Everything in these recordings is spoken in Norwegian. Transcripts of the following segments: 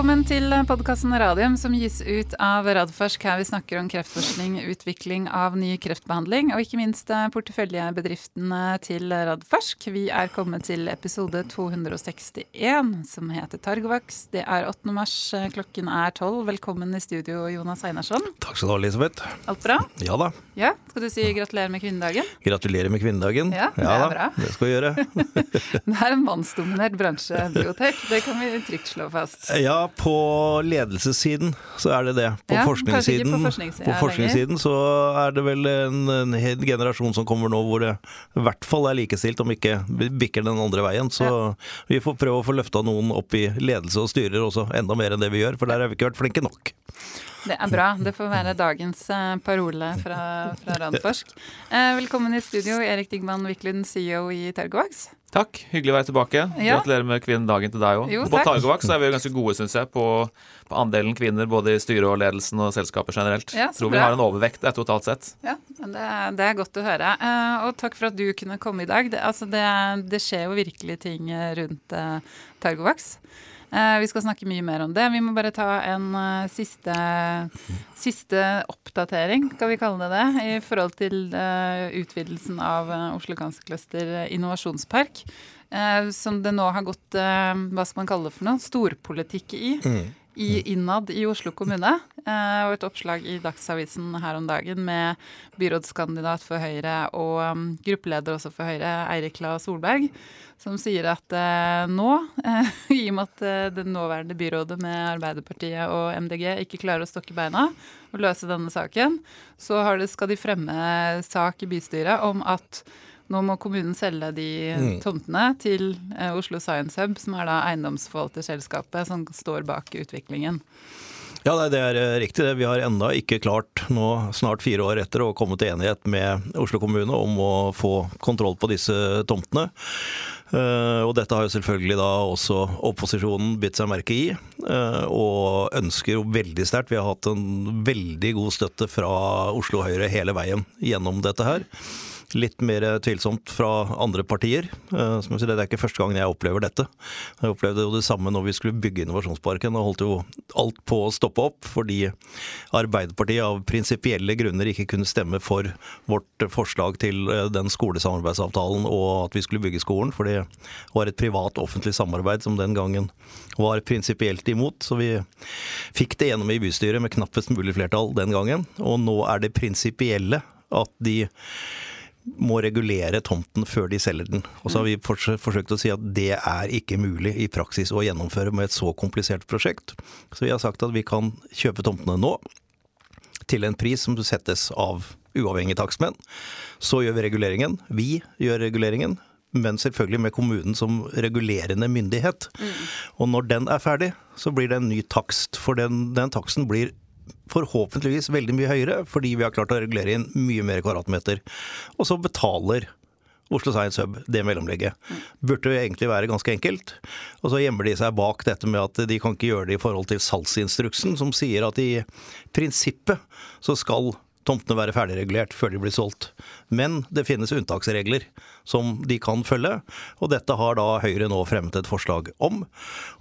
Velkommen til podkasten Radium som gis ut av Radforsk. Her vi snakker om kreftforskning, utvikling av ny kreftbehandling og ikke minst eh, porteføljebedriftene til Radforsk. Vi er kommet til episode 261 som heter Targvaks. Det er 8. mars, klokken er 12. Velkommen i studio, Jonas Einarsson. Takk skal du ha, Elisabeth. Alt bra? Ja da. Ja, Skal du si gratulerer med kvinnedagen? Gratulerer med kvinnedagen. Ja, det er da, bra. Det skal vi gjøre. Det er en mannsdominert bransje, biotek. Det kan vi trygt slå fast. Ja, på ledelsessiden så er det det. På Ja, forskningssiden, på forskningssiden på forskningssiden så er det vel en, en hel generasjon som kommer nå hvor det i hvert fall er likestilt, om ikke bikker den andre veien. Så vi får prøve å få løfta noen opp i ledelse og styrer også, enda mer enn det vi gjør, for der har vi ikke vært flinke nok. Det er bra. Det får være dagens eh, parole fra, fra Randforsk. Eh, velkommen i studio, Erik Digman Wiklund, CEO i Targovax. Takk, hyggelig å være tilbake. Ja. Gratulerer med kvinnedagen til deg òg. På takk. Targovax er vi jo ganske gode, syns jeg, på, på andelen kvinner både i styret og ledelsen og selskapet generelt. Ja, så Tror vi har en overvekt der totalt sett. Ja, det, det er godt å høre. Eh, og takk for at du kunne komme i dag. Det, altså det, det skjer jo virkelig ting eh, rundt eh, Targovax. Eh, vi skal snakke mye mer om det. Vi må bare ta en eh, siste, siste oppdatering, skal vi kalle det det, i forhold til eh, utvidelsen av eh, Oslo Cancer Cluster innovasjonspark. eh, som det nå har gått, eh, hva skal man kalle det for noe, storpolitikk i. i innad i Oslo kommune. Eh, og et oppslag i Dagsavisen her om dagen med byrådskandidat for Høyre og um, gruppeleder også for Høyre, Eirik La Solberg, som sier at eh, nå, eh, i og med at det nåværende byrådet med Arbeiderpartiet og MDG ikke klarer å stokke beina og løse denne saken, så skal de fremme sak i bystyret om at nå må kommunen selge de tomtene til eh, Oslo Science Hub, som er da eiendomsforvalterselskapet som står bak utviklingen. Ja, nei, det er eh, riktig. Vi har enda ikke klart, nå snart fire år etter, å komme til enighet med Oslo kommune om å få kontroll på disse tomtene. Eh, og dette har jo selvfølgelig da også opposisjonen bitt seg merke i, og ønsker jo veldig sterkt. Vi har hatt en veldig god støtte fra Oslo Høyre hele veien gjennom dette her. Litt mer tvilsomt fra andre partier. Eh, Som jeg sier, Det er ikke første gangen jeg opplever dette. Jeg opplevde jo det samme når vi skulle bygge Innovasjonsparken. Da holdt jo alt på å stoppe opp fordi Arbeiderpartiet av prinsipielle grunner ikke kunne stemme for vårt forslag til eh, den skolesamarbeidsavtalen og at vi skulle bygge skolen. For det var et privat-offentlig samarbeid som den gangen var prinsipielt imot. Så vi fikk det gjennom i bystyret med knappest mulig flertall den gangen. Og nå er det prinsipielle at de må regulere tomten før de selger den. Og så har vi forsøkt å si at det er ikke mulig i praksis å gjennomføre med et så komplisert prosjekt. Så vi har sagt at vi kan kjøpe tomtene nå, til en pris som settes av uavhengige takstmenn. Så gjør vi reguleringen. Vi gjør reguleringen. Men selvfølgelig med kommunen som regulerende myndighet. Og når den er ferdig, så blir det en ny takst. For den, den taksten blir forhåpentligvis veldig mye høyere, fordi vi har klart å regulere inn mye mer kvadratmeter. Og så betaler Oslo Science Hub det mellomlegget. Burde jo egentlig være ganske enkelt. Og så gjemmer de seg bak dette med at de kan ikke gjøre det i forhold til salgsinstruksen, som sier at i prinsippet så skal tomtene være ferdigregulert før de blir solgt. Men det finnes unntaksregler som de kan følge, og dette har da Høyre nå fremmet et forslag om.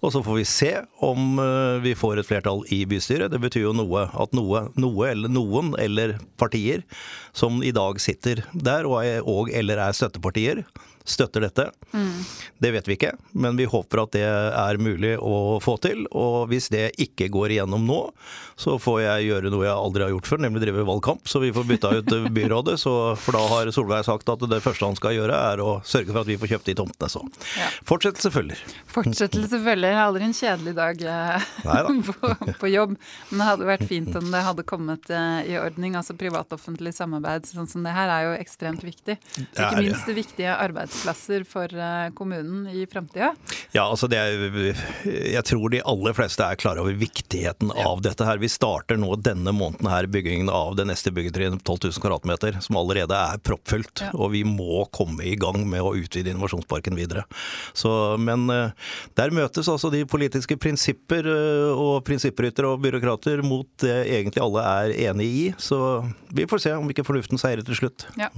Og så får vi se om eh, vi får et flertall i bystyret. Det betyr jo noe at noe, noe eller noen eller partier som i dag sitter der og, er, og eller er støttepartier, støtter dette. Det vet vi ikke, men vi håper at det er mulig å få til. Og hvis det ikke går igjennom nå, så får jeg gjøre noe jeg aldri har gjort før, nemlig drive valgkamp. Så vi får bytta ut byrådet. Så, for da har Solveig sagt at det første han skal gjøre, er å sørge for at vi får kjøpt de tomtene. Så Ja. fortsettelse følger. Fortsettelse følger. Aldri en kjedelig dag eh, på, på jobb. Men det hadde vært fint om det hadde kommet eh, i ordning. Altså privat-offentlig samarbeid sånn som det her er jo ekstremt viktig. Det Ikke minst det viktige arbeidsplasser for eh, kommunen i framtida. Ja, altså det er, Jeg tror de aller fleste er klar over viktigheten av dette her. Vi starter nå denne måneden her byggingen av det neste byggetrinnet, 12 000 kvadratmeter, som allerede er proppfullt. Ja. Og vi må komme i gang med å utvide innovasjonsparken videre. Så, men eh, der møtes altså de politiske prinsipper eh, og prinsippryttere og byråkrater mot det egentlig alle er enig i. Så vi får se om ikke fornuften seirer til slutt. Ja.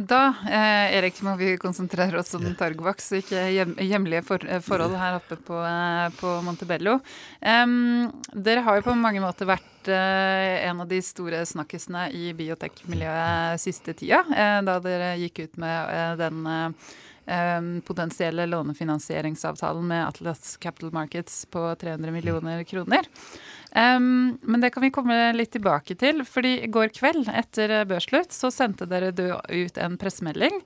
Da, eh, Erik, må vi konsentrere oss om Targovax, ikke hjem, hjemlige for, eh, forhold her oppe på, eh, på Montebello. Um, dere har jo på mange måter vært eh, en av de store snakkisene i biotekmiljøet siste tida, eh, da dere gikk ut med eh, den potensielle lånefinansieringsavtalen med Atlas Capital Markets på 300 millioner kroner. Um, men det kan vi komme litt tilbake til. fordi i går kveld etter børsslutt så sendte dere ut en pressemelding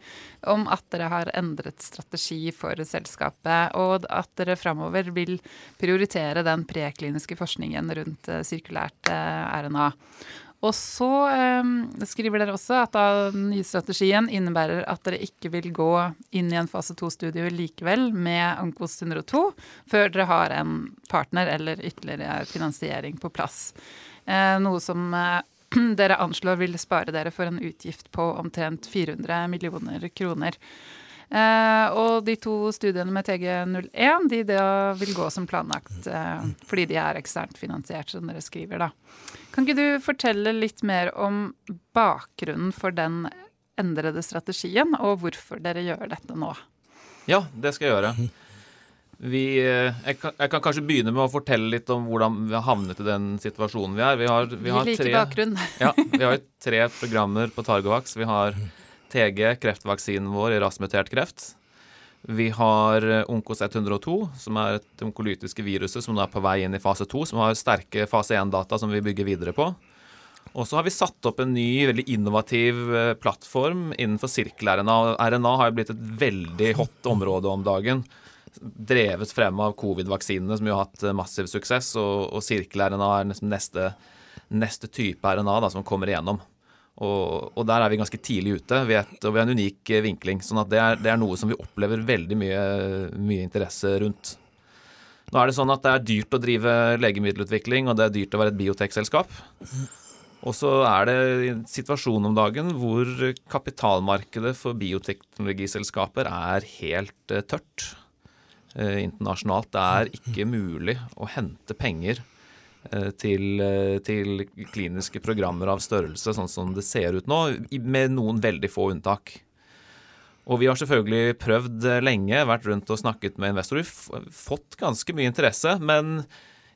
om at dere har endret strategi for selskapet, og at dere framover vil prioritere den prekliniske forskningen rundt uh, sirkulært eh, RNA. Og så eh, skriver dere også at den nye strategien innebærer at dere ikke vil gå inn i en fase 2-studio likevel med Onkos 102 før dere har en partner eller ytterligere finansiering på plass. Eh, noe som eh, dere anslår vil spare dere for en utgift på omtrent 400 millioner kroner. Uh, og de to studiene med TG01 de da vil gå som planlagt uh, fordi de er eksternt finansiert, som dere skriver. da. Kan ikke du fortelle litt mer om bakgrunnen for den endrede strategien, og hvorfor dere gjør dette nå? Ja, det skal jeg gjøre. Vi, eh, jeg, kan, jeg, kan, kanskje begynne med å fortelle litt om hvordan vi har havnet i den situasjonen vi er. Vi har, vi har, tre, ja, vi har tre programmer på Targovax. Vi har TG, kreftvaksinen vår i rasmutert kreft. Vi har eh, Onkos 102, som er et onkolytiske viruset som nå er på vei inn i fase 2, som har sterke fase 1-data som vi bygger videre på. Og så har vi satt opp en ny, veldig innovativ eh, plattform innenfor sirkel-RNA. RNA har jo blitt et veldig hot område om dagen. Drevet frem av covid-vaksinene, som jo har hatt eh, massiv suksess. Og, og sirkel-RNA er neste, neste, type RNA da, som kommer igjennom. Og, og, der er vi ganske tidlig ute, vet, og vi har en unik eh, vinkling. sånn at det er, det er, noe som vi opplever veldig mye, mye, interesse rundt. Nå er det sånn at det er dyrt å drive legemiddelutvikling, og det er dyrt å være et biotekselskap. Og så er det en situasjon om dagen hvor kapitalmarkedet for bioteknologiselskaper er helt uh, tørt eh, internasjonalt. Det er ikke mulig å hente penger Eh, til, eh, til, kliniske programmer av størrelse, sånn som det ser ut nå, med noen veldig få unntak. Og vi har selvfølgelig prøvd eh, lenge, vært rundt og snakket med investorer, fått ganske mye interesse. Men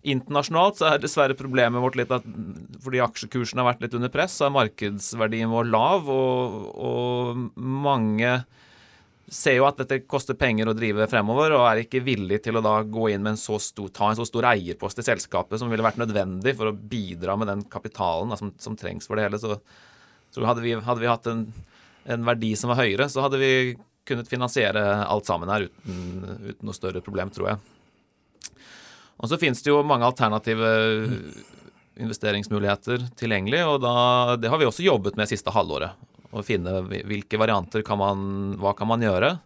internasjonalt så er dessverre problemet vårt litt at fordi aksjekursen har vært litt under press, så er markedsverdien vår lav, og, og mange ser jo at dette koster penger å drive fremover, og er ikke villig til å da gå inn med en så stor, ta en så stor eierpost i selskapet som ville vært nødvendig for å bidra med den kapitalen da, som, som, trengs for det hele. Så, så hadde, vi, hadde, vi, hatt en, en, verdi som var høyere, så hadde vi kunnet finansiere alt sammen her uten, uten noe større problem, tror jeg. Og så finnes det jo mange alternative investeringsmuligheter tilgjengelig, og da, det har vi også jobbet med siste halvåret og finne hvilke varianter kan man Hva kan man gjøre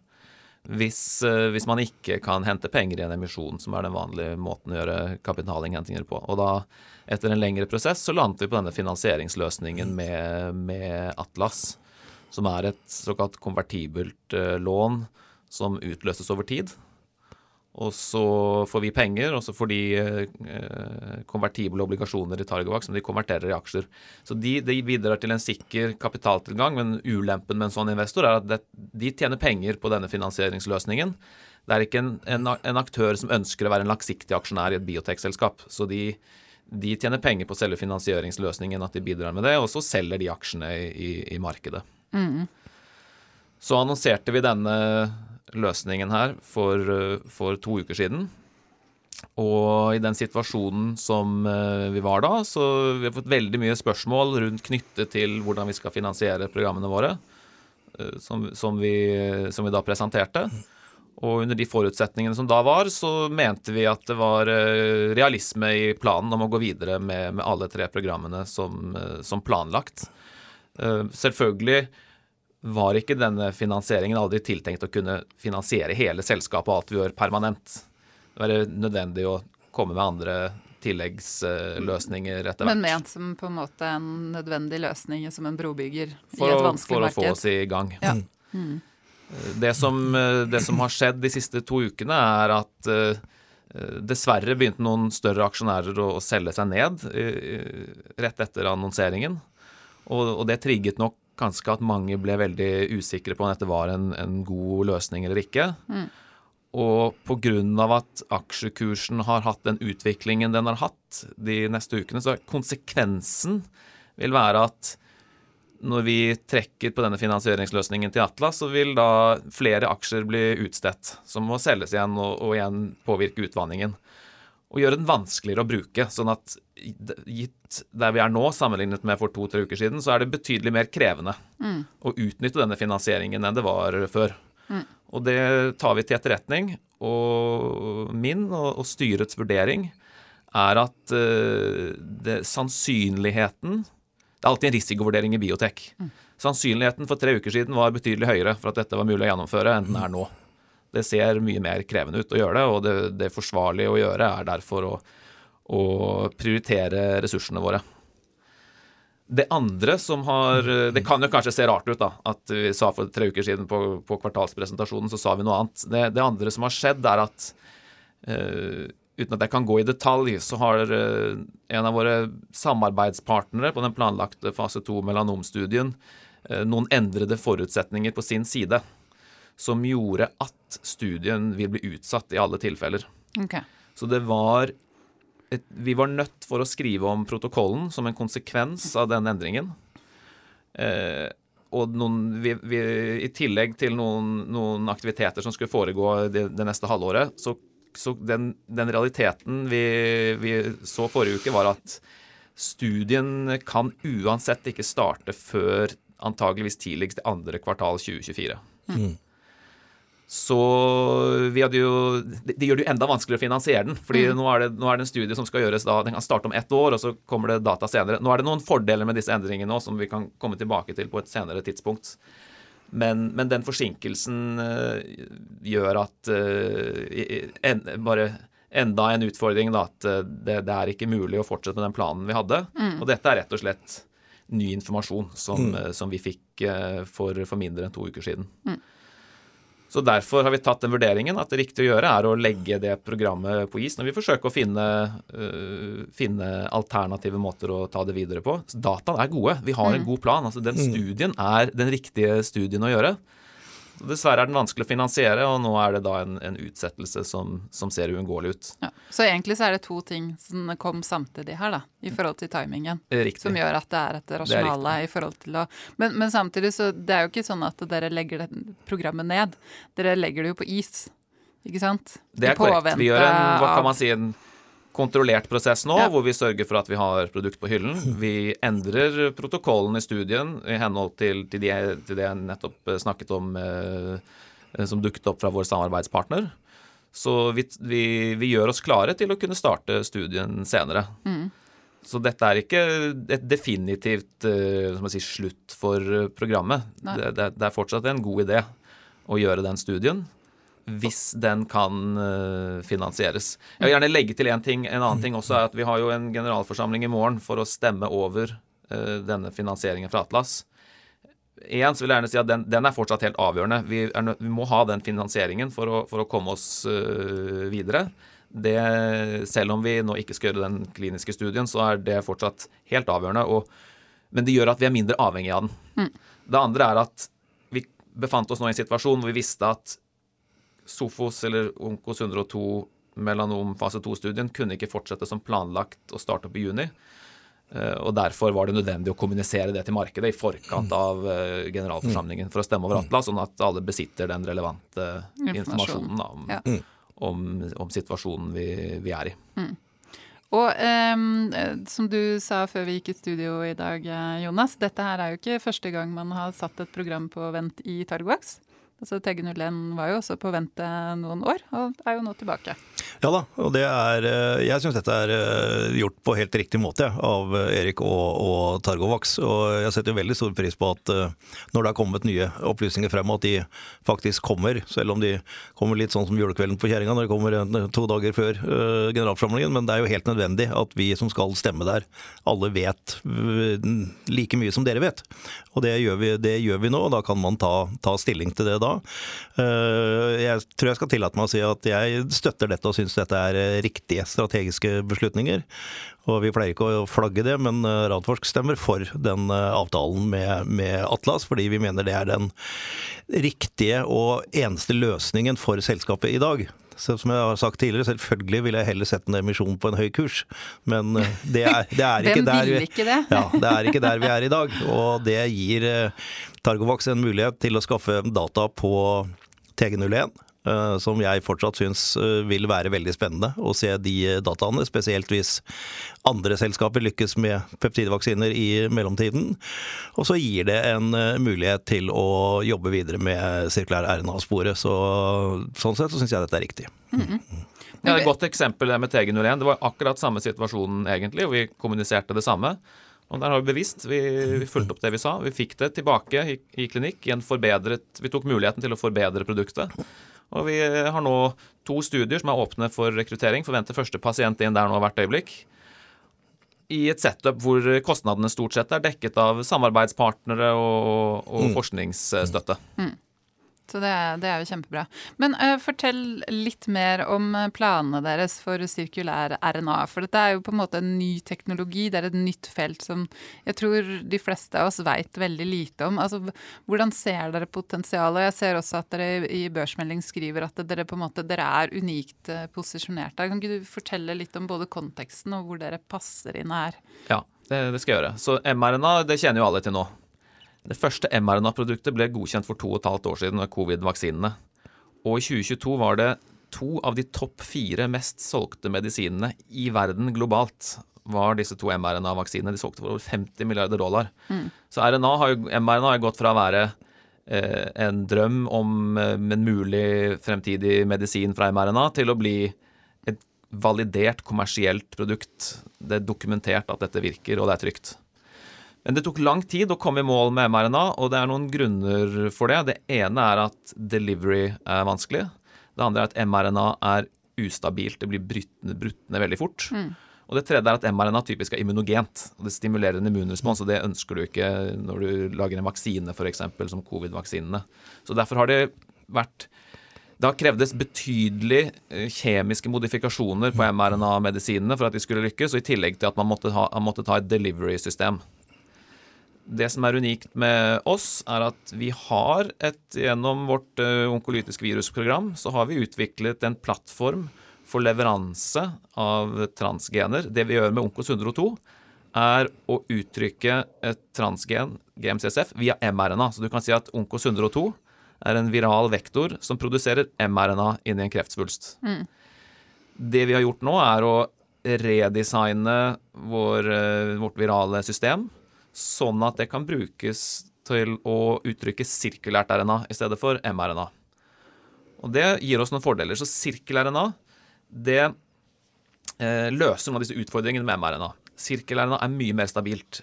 hvis, eh, hvis, man ikke kan hente penger i en emisjon, som er den vanlige måten å gjøre kapitalinnhentinger på. Og da, etter en lengre prosess, så landet vi på denne finansieringsløsningen med, med Atlas, som er et såkalt konvertibelt uh, lån som utløses over tid. Og så får vi penger, og så får de eh, konvertible obligasjoner i Targovac som de konverterer i aksjer. Så de, de, bidrar til en sikker kapitaltilgang, men ulempen med en sånn investor er at det, de tjener penger på denne finansieringsløsningen. Det er ikke en, en, en, aktør som ønsker å være en langsiktig aksjonær i et biotekselskap. Så de, de, tjener penger på selve finansieringsløsningen, at de bidrar med det, og så selger de aksjene i, i, i markedet. Mm. Så annonserte vi denne løsningen her for, eh, for, to uker siden. Og i den situasjonen som eh, vi var da, så vi har fått veldig mye spørsmål rundt knyttet til hvordan vi skal finansiere programmene våre, eh, som, som, vi, som vi da presenterte. Og under de forutsetningene som da var, så mente vi at det var realisme i planen om å gå videre med, med alle tre programmene som, som planlagt. Selvfølgelig var ikke denne finansieringen aldri tiltenkt å kunne finansiere hele selskapet og alt vi gjør, permanent. Det var nødvendig å komme med andre tilleggsløsninger etter hvert. Men ment som på en måte en nødvendig løsning som en brobygger for i et vanskelig marked? For å få oss i gang. Ja. Mm. Det, som, det, som, har skjedd de siste to ukene, er at uh, dessverre begynte noen større aksjonærer å, å selge seg ned rett etter annonseringen. Og, og, det trigget nok ganske at mange ble veldig usikre på om dette var en, en god løsning eller ikke. Mm. Og pga. at aksjekursen har hatt den utviklingen den har hatt de neste ukene, så konsekvensen vil være at når vi trekker på denne finansieringsløsningen til Atlas, så vil da flere aksjer bli utstedt, som må selges igjen og, og igjen påvirke utvanningen. Og gjøre den vanskeligere å bruke. Sånn at gitt der vi er nå, sammenlignet med for to-tre uker siden, så er det betydelig mer krevende mm. å utnytte denne finansieringen enn det var før. Mm. Og det tar vi til etterretning. Og min og, og styrets vurdering er at uh, det, sannsynligheten Det er alltid en risikovurdering i biotek. Mm. Sannsynligheten for tre uker siden var betydelig høyere for at dette var mulig å gjennomføre, enn den er nå. Det ser mye mer krevende ut å gjøre det, og det, det forsvarlige å gjøre er derfor å, å prioritere ressursene våre. Det andre som har Det kan jo kanskje se rart ut, da. At vi sa for tre uker siden på, på kvartalspresentasjonen, så sa vi noe annet. Det, det andre som har skjedd, er at uh, uten at jeg kan gå i detalj, så har uh, en av våre samarbeidspartnere på den planlagte fase to melanomstudien uh, noen endrede forutsetninger på sin side. Som gjorde at studien vil bli utsatt i alle tilfeller. Okay. Så det var et, vi var nødt for å skrive om protokollen som en konsekvens av den endringen. Eh, og noen, vi, vi, i tillegg til noen, noen, aktiviteter som skulle foregå det, det neste halvåret, så, så den, den, realiteten vi, vi, så forrige uke, var at studien kan uansett ikke starte før antageligvis tidligst andre kvartal 2024. Mm. Så jo Det de gjør det jo enda vanskeligere å finansiere den. fordi mm. nå, er det, nå, er det, en studie som skal gjøres da, den kan starte om ett år, og så kommer det data senere. Nå er det noen fordeler med disse endringene nå som vi kan komme tilbake til på et senere tidspunkt. Men, men den forsinkelsen uh, gjør at uh, en, bare enda en utfordring da, at uh, det, det, er ikke mulig å fortsette med den planen vi hadde. Mm. Og dette er rett og slett ny informasjon som, mm. som vi fikk for, for, mindre enn to uker siden. Mm. Så Derfor har vi tatt den vurderingen at det riktige å gjøre er å legge det programmet på is når vi forsøker å finne, uh, finne alternative måter å ta det videre på. Så dataene er gode. Vi har en mm. god plan. altså Den mm. studien er den riktige studien å gjøre. Dessverre er den vanskelig å finansiere, og nå er det da en, en utsettelse som, som, ser uunngåelig ut. Ja. Så egentlig så er det to ting som kom samtidig her, da, i forhold til timingen. Riktig. Som gjør at det er et rasjonale i forhold til å men, men, samtidig så det er jo ikke sånn at dere legger det programmet ned. Dere legger det jo på is, ikke sant? Det er korrekt. Vi gjør en, hva kan man si, en kontrollert prosess nå, ja. hvor vi sørger for at vi har produkt på hyllen. Vi endrer protokollen i studien i henhold til, til, de, til det jeg nettopp snakket om, eh, som dukket opp fra vår samarbeidspartner. Så vi, vi, vi, gjør oss klare til å kunne starte studien senere. Mm. Så dette er ikke et definitivt uh, si, slutt for programmet. Det, det, det er fortsatt en god idé å gjøre den studien hvis den kan uh, finansieres. Jeg vil gjerne legge til en, ting, en annen ting også, er at vi har jo en generalforsamling i morgen for å stemme over uh, denne finansieringen fra Atlas. Igjen så vil jeg gjerne si at den, den er fortsatt helt avgjørende. Vi, er, vi, må ha den finansieringen for å, for å komme oss uh, videre. Det, selv om vi nå ikke skal gjøre den kliniske studien, så er det fortsatt helt avgjørende. Og, men det gjør at vi er mindre avhengig av den. Mm. Det andre er at vi befant oss nå i en situasjon hvor vi visste at Sofos eller Onkos 102 melanom fase 2-studien kunne ikke fortsette som planlagt og starte opp i juni. Eh, og Derfor var det nødvendig å kommunisere det til markedet i forkant av eh, generalforsamlingen for å stemme over Atlas, sånn at alle besitter den relevante informasjonen om, ja. om, om, situasjonen vi, vi er i. Mm. Og um, som du sa før vi gikk i studio i dag, Jonas, dette her er jo ikke første gang man har satt et program på vent i Targovax. Altså TG01 var jo også på vente noen år, og er jo nå tilbake. Ja da, og det er eh, Jeg syns dette er eh, gjort på helt riktig måte av Erik og, og Targovax. Og jeg setter veldig stor pris på at eh, når det har kommet nye opplysninger frem, at de faktisk kommer. Selv om de kommer litt sånn som julekvelden på kjerringa når de kommer to dager før generalforsamlingen. Men det er jo helt nødvendig at vi som skal stemme der, alle vet like mye som dere vet. Og det gjør vi, det gjør vi nå, og da kan man ta, ta stilling til det da. Jeg tror jeg skal tillate meg å si at jeg støtter dette og syns dette er eh, riktige strategiske beslutninger. Og vi pleier ikke å flagge det, men eh, Radforsk stemmer for den avtalen med, med, Atlas, fordi vi mener det er den riktige og eneste løsningen for selskapet i dag. Så som jeg har sagt tidligere, selvfølgelig ville jeg heller sett en emisjon på en høy kurs, men det er, det er ikke der vi, ikke det? ja, det er ikke der vi er i dag. Og det gir Targovax en mulighet til å skaffe data på TG01, eh, som jeg fortsatt syns eh, vil være veldig spennende å se de dataene. Spesielt hvis andre selskaper lykkes med peptidvaksiner i mellomtiden. Og så gir det en eh, mulighet til å jobbe videre med sirkulær RNA-sporet. Så, sånn sett så syns jeg dette er riktig. Mm -hmm. Ja, Et godt eksempel med TG01. Det var akkurat samme situasjonen egentlig, og vi kommuniserte det samme. Og der har vi bevisst. Vi, vi, fulgte opp det vi sa. Vi fikk det tilbake i, i klinikk. I en forbedret, vi tok muligheten til å forbedre produktet. Og vi har nå to studier som er åpne for rekruttering. Forventer første pasient inn der nå hvert øyeblikk. I et setup hvor kostnadene stort sett er dekket av samarbeidspartnere og, og mm. forskningsstøtte. Mm. Så det, det, er jo kjempebra. Men uh, fortell litt mer om eh, planene deres for sirkulær RNA. For dette er jo på en måte en ny teknologi. Det er et nytt felt som jeg tror de fleste av oss veit veldig lite om. Altså, hvordan ser dere potensialet? Jeg ser også at dere i børsmelding skriver at dere på en måte dere er unikt uh, posisjonert der. Kan ikke du fortelle litt om både konteksten og hvor dere passer inn her? Ja, det, det skal jeg gjøre. Så mRNA det kjenner jo alle til nå. Det første mRNA-produktet ble godkjent for to og et halvt år siden med covid-vaksinene. Og i 2022 var det to av de topp fire mest solgte medisinene i verden globalt var disse to mRNA-vaksinene. De solgte for over 50 milliarder dollar. Mm. Så RNA har jo, mRNA har gått fra å være eh, en drøm om eh, en mulig fremtidig medisin fra mRNA til å bli et validert kommersielt produkt. Det er dokumentert at dette virker, og det er trygt. Men det tok lang tid å komme i mål med mRNA, og det er noen grunner for det. Det ene er at delivery er vanskelig. Det andre er at mRNA er ustabilt. Det blir brutt ned veldig fort. Mm. Og det tredje er at mRNA typisk er immunogent. og Det stimulerer en immunrespons, og det ønsker du ikke når du lager en vaksine, f.eks. som covid-vaksinene. Så derfor har det vært det har krevdes betydelig eh, kjemiske modifikasjoner på mRNA-medisinene for at de skulle lykkes, og i tillegg til at man måtte, ha, man måtte ta et delivery-system det som er unikt med oss, er at vi har et Gjennom vårt uh, onkolytiske virusprogram så har vi utviklet en plattform for leveranse av transgener. Det vi gjør med Onkos 102, er å uttrykke et transgen, GMCSF, via mRNA. Så du kan si at Onkos 102 er en viral vektor som produserer mRNA inni en kreftsvulst. Mm. Det vi har gjort nå, er å redesigne vår, uh, vårt virale system sånn at det kan brukes til å uttrykke sirkulært RNA i stedet for mRNA. Og Det gir oss noen fordeler. Så sirkel-RNA det eh, løser noen av disse utfordringene med mRNA. Sirkel-RNA er mye mer stabilt.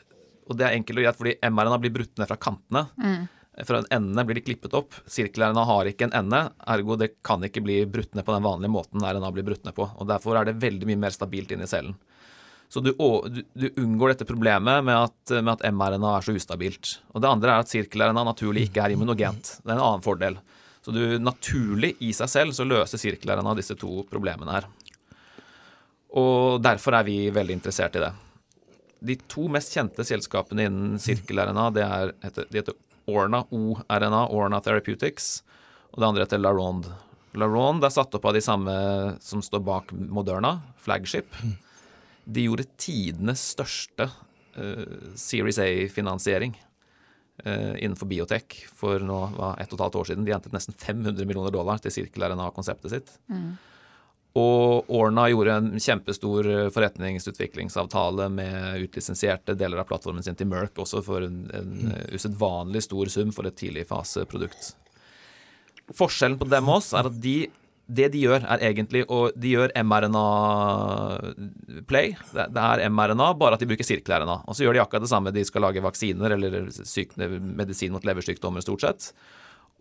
Og det er enkelt og greit fordi mRNA blir brutt ned fra kantene. Mm. Fra endene blir de klippet opp. Sirkel-RNA har ikke en ende, ergo det kan ikke bli brutt ned på den vanlige måten RNA blir brutt ned på. Og Derfor er det veldig mye mer stabilt inni cellen. Så du, du, unngår dette problemet med at, at mRNA er så ustabilt. Og det andre er at sirkel-RNA naturlig ikke er immunogent. Det er en annen fordel. Så du naturlig i seg selv så løser sirkel-RNA disse to problemene her. Og derfor er vi veldig interessert i det. De to mest kjente selskapene innen sirkel-RNA, de heter Orna ORNA, Orna Therapeutics, og det andre heter LaRonde. LaRonde er satt opp av de samme som står bak Moderna, Flagship. De gjorde tidenes største uh, Series A-finansiering uh, innenfor biotek for nå, var ett og et halvt år siden. De hentet nesten 500 millioner dollar til sirkel-RNA-konseptet sitt. Mm. Og Orna gjorde en kjempestor eh, forretningsutviklingsavtale med utlisensierte deler av plattformen sin til Merck, også for en, en mm. usedvanlig stor sum for et tidligfaseprodukt. Forskjellen på dem og oss er at de det de gjør, er egentlig å De gjør mRNA-play. Det, det, er mRNA, bare at de bruker sirkel-RNA. Og så gjør de akkurat det samme. De skal lage vaksiner eller syk, medisin mot leversykdommer, stort sett.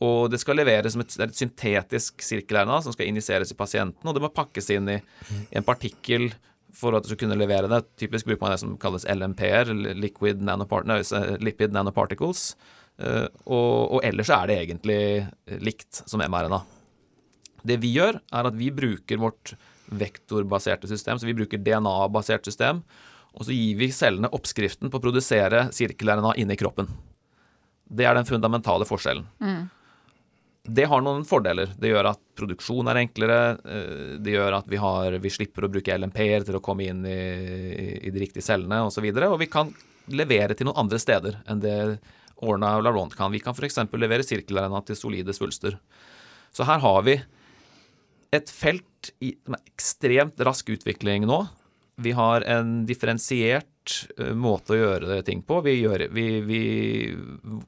Og det skal leveres som et, et syntetisk sirkel-RNA som skal injiseres i pasienten, og det må pakkes inn i, i en partikkel for at du skal kunne levere det. Typisk bruker man det som kalles LMP-er, liquid nanopart lipid nanoparticles. Uh, og, og ellers er det egentlig likt som mRNA. Det vi gjør, er at vi bruker vårt vektorbaserte system. Så vi bruker DNA-basert system. Og så gir vi cellene oppskriften på å produsere sirkel-RNA inni kroppen. Det er den fundamentale forskjellen. Mm. Det har noen fordeler. Det gjør at produksjon er enklere. eh, Det gjør at vi, har, vi slipper å bruke LMP-er til å komme inn i, i de riktige cellene osv. Og, så videre, og vi kan levere til noen andre steder enn det Orna og Laurent kan. Vi kan f.eks. levere sirkel-RNA til solide svulster. Så her har vi et felt i er ekstremt rask utvikling nå. Vi har en differensiert eh, måte å gjøre ting på. Vi gjør, vi, vi,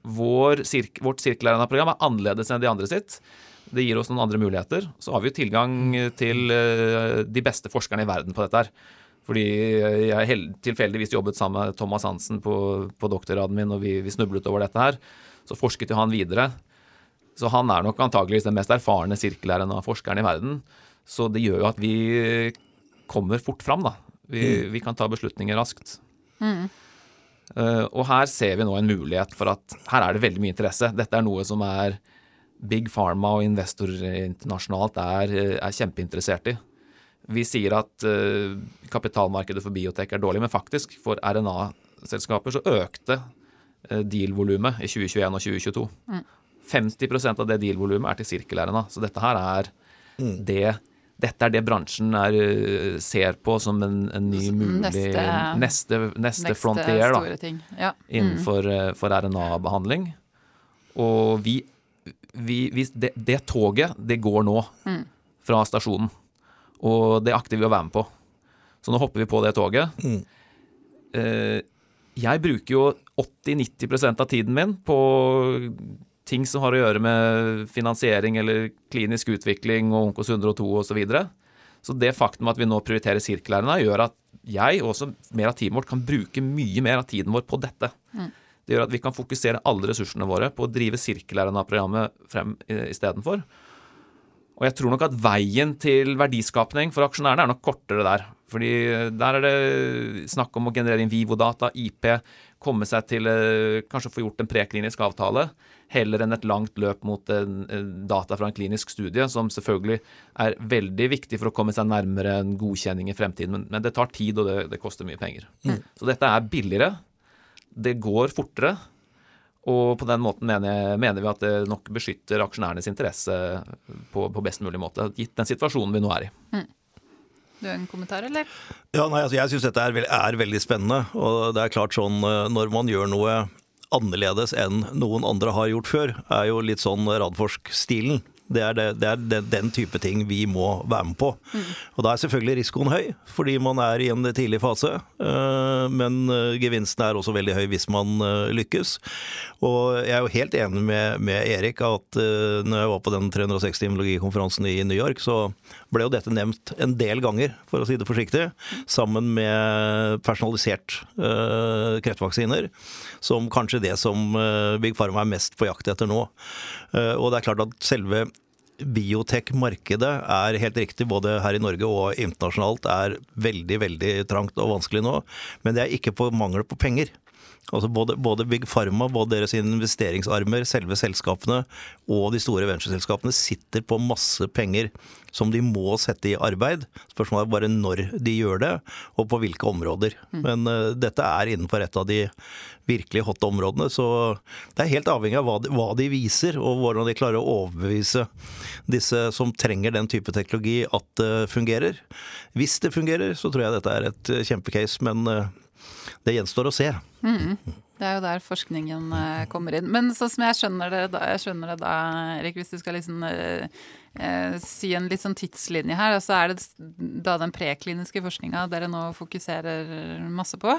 vår sirk, vårt sirkel-RNA-program er annerledes enn de andre sitt. Det gir oss noen andre muligheter. Så har vi jo tilgang til eh, de beste forskerne i verden på dette her. Fordi jeg tilfeldigvis jobbet sammen med Thomas Hansen på, på doktorgraden min, og vi, vi snublet over dette her. Så forsket jo han videre. Så han er nok antakeligvis den mest erfarne sirkelæreren av forskeren i verden. Så det gjør jo at vi kommer fort fram, da. Vi, vi kan ta beslutninger raskt. Eh, og her ser vi nå en mulighet for at her er det veldig mye interesse. Dette er noe som er Big Pharma og investorer internasjonalt er, er kjempeinteressert i. Vi sier at uh, kapitalmarkedet for biotek er dårlig, men faktisk for RNA-selskaper så økte uh, deal-volumet i 2021 og 2022. 50% av det deal-volumet er til sirkel-RNA. Så dette her er det dette er det bransjen er, eh, ser på som en, en ny mulig Neste- neste, neste, frontier da, ja. mm. Innenfor eh, for RNA-behandling. Og vi, vi, vi det, det toget, det går nå fra stasjonen. Og det akter vi å være med på. Så nå hopper vi på det toget. Mm. jeg bruker jo 80-90% av tiden min på ting som har å gjøre med finansiering eller klinisk utvikling og Onkos 102 osv. Så, videre. så det faktum at vi nå prioriterer sirkelærerne, gjør at jeg og også mer av teamet vårt kan bruke mye mer av tiden vår på dette. Det gjør at vi kan fokusere alle ressursene våre på å drive sirkelærerne-programmet frem istedenfor. Og jeg tror nok at veien til verdiskapning for aksjonærene er nok kortere der. Fordi der er det snakk om å generere inn vivo-data, IP, komme seg til eh, kanskje få gjort en preklinisk avtale, heller enn et langt løp mot data fra en klinisk studie, som selvfølgelig er veldig viktig for å komme seg nærmere en godkjenning i fremtiden. Men, men det tar tid, og det, det koster mye penger. Så dette er billigere. Det går fortere. Og på den måten mener, mener vi at det nok beskytter aksjonærenes interesse på, på best mulig måte, gitt den situasjonen vi nå er i. Du har en kommentar, eller? Ja, nei, altså Jeg syns dette er, er veldig spennende. Og det er klart sånn eh, når man gjør noe annerledes enn noen andre har gjort før, er jo litt sånn Radforsk-stilen. Det er, det, det er den, den type ting vi må være med på. Og da er selvfølgelig risikoen høy, fordi man er i en tidlig fase. Eh, Men eh, gevinsten er også veldig høy hvis man lykkes. Og jeg er jo helt enig med, med Erik at når jeg var på den 360 immunologikonferansen i New York, så ble jo dette nevnt en del ganger, for å si det forsiktig, sammen med personalisert uh, kreftvaksiner, som kanskje det som uh, Big Pharma er mest på jakt etter nå. Uh, og det er klart at selve biotek-markedet er helt riktig, både her i Norge og internasjonalt, er veldig, veldig trangt og vanskelig nå. Men det er ikke på mangel på penger. Altså både, både Big Pharma, både deres investeringsarmer, selve selskapene og de store ventureselskapene sitter på masse penger som de må sette i arbeid. Spørsmålet er bare når de gjør det, og på hvilke områder. Men uh, dette er innenfor et av de virkelig hotte områdene, så det er helt avhengig av hva de, hva de viser, og hvordan de klarer å overbevise disse som trenger den type teknologi at det fungerer. Hvis det fungerer, så tror jeg dette er et eh, kjempecase, men eh, det gjenstår å se. Det er jo der forskningen eh, kommer inn. Men sånn som jeg skjønner det da, jeg skjønner det da Erik, hvis du skal liksom eh, eh, si en litt sånn tidslinje her, så er det da den prekliniske forskninga dere nå fokuserer masse på.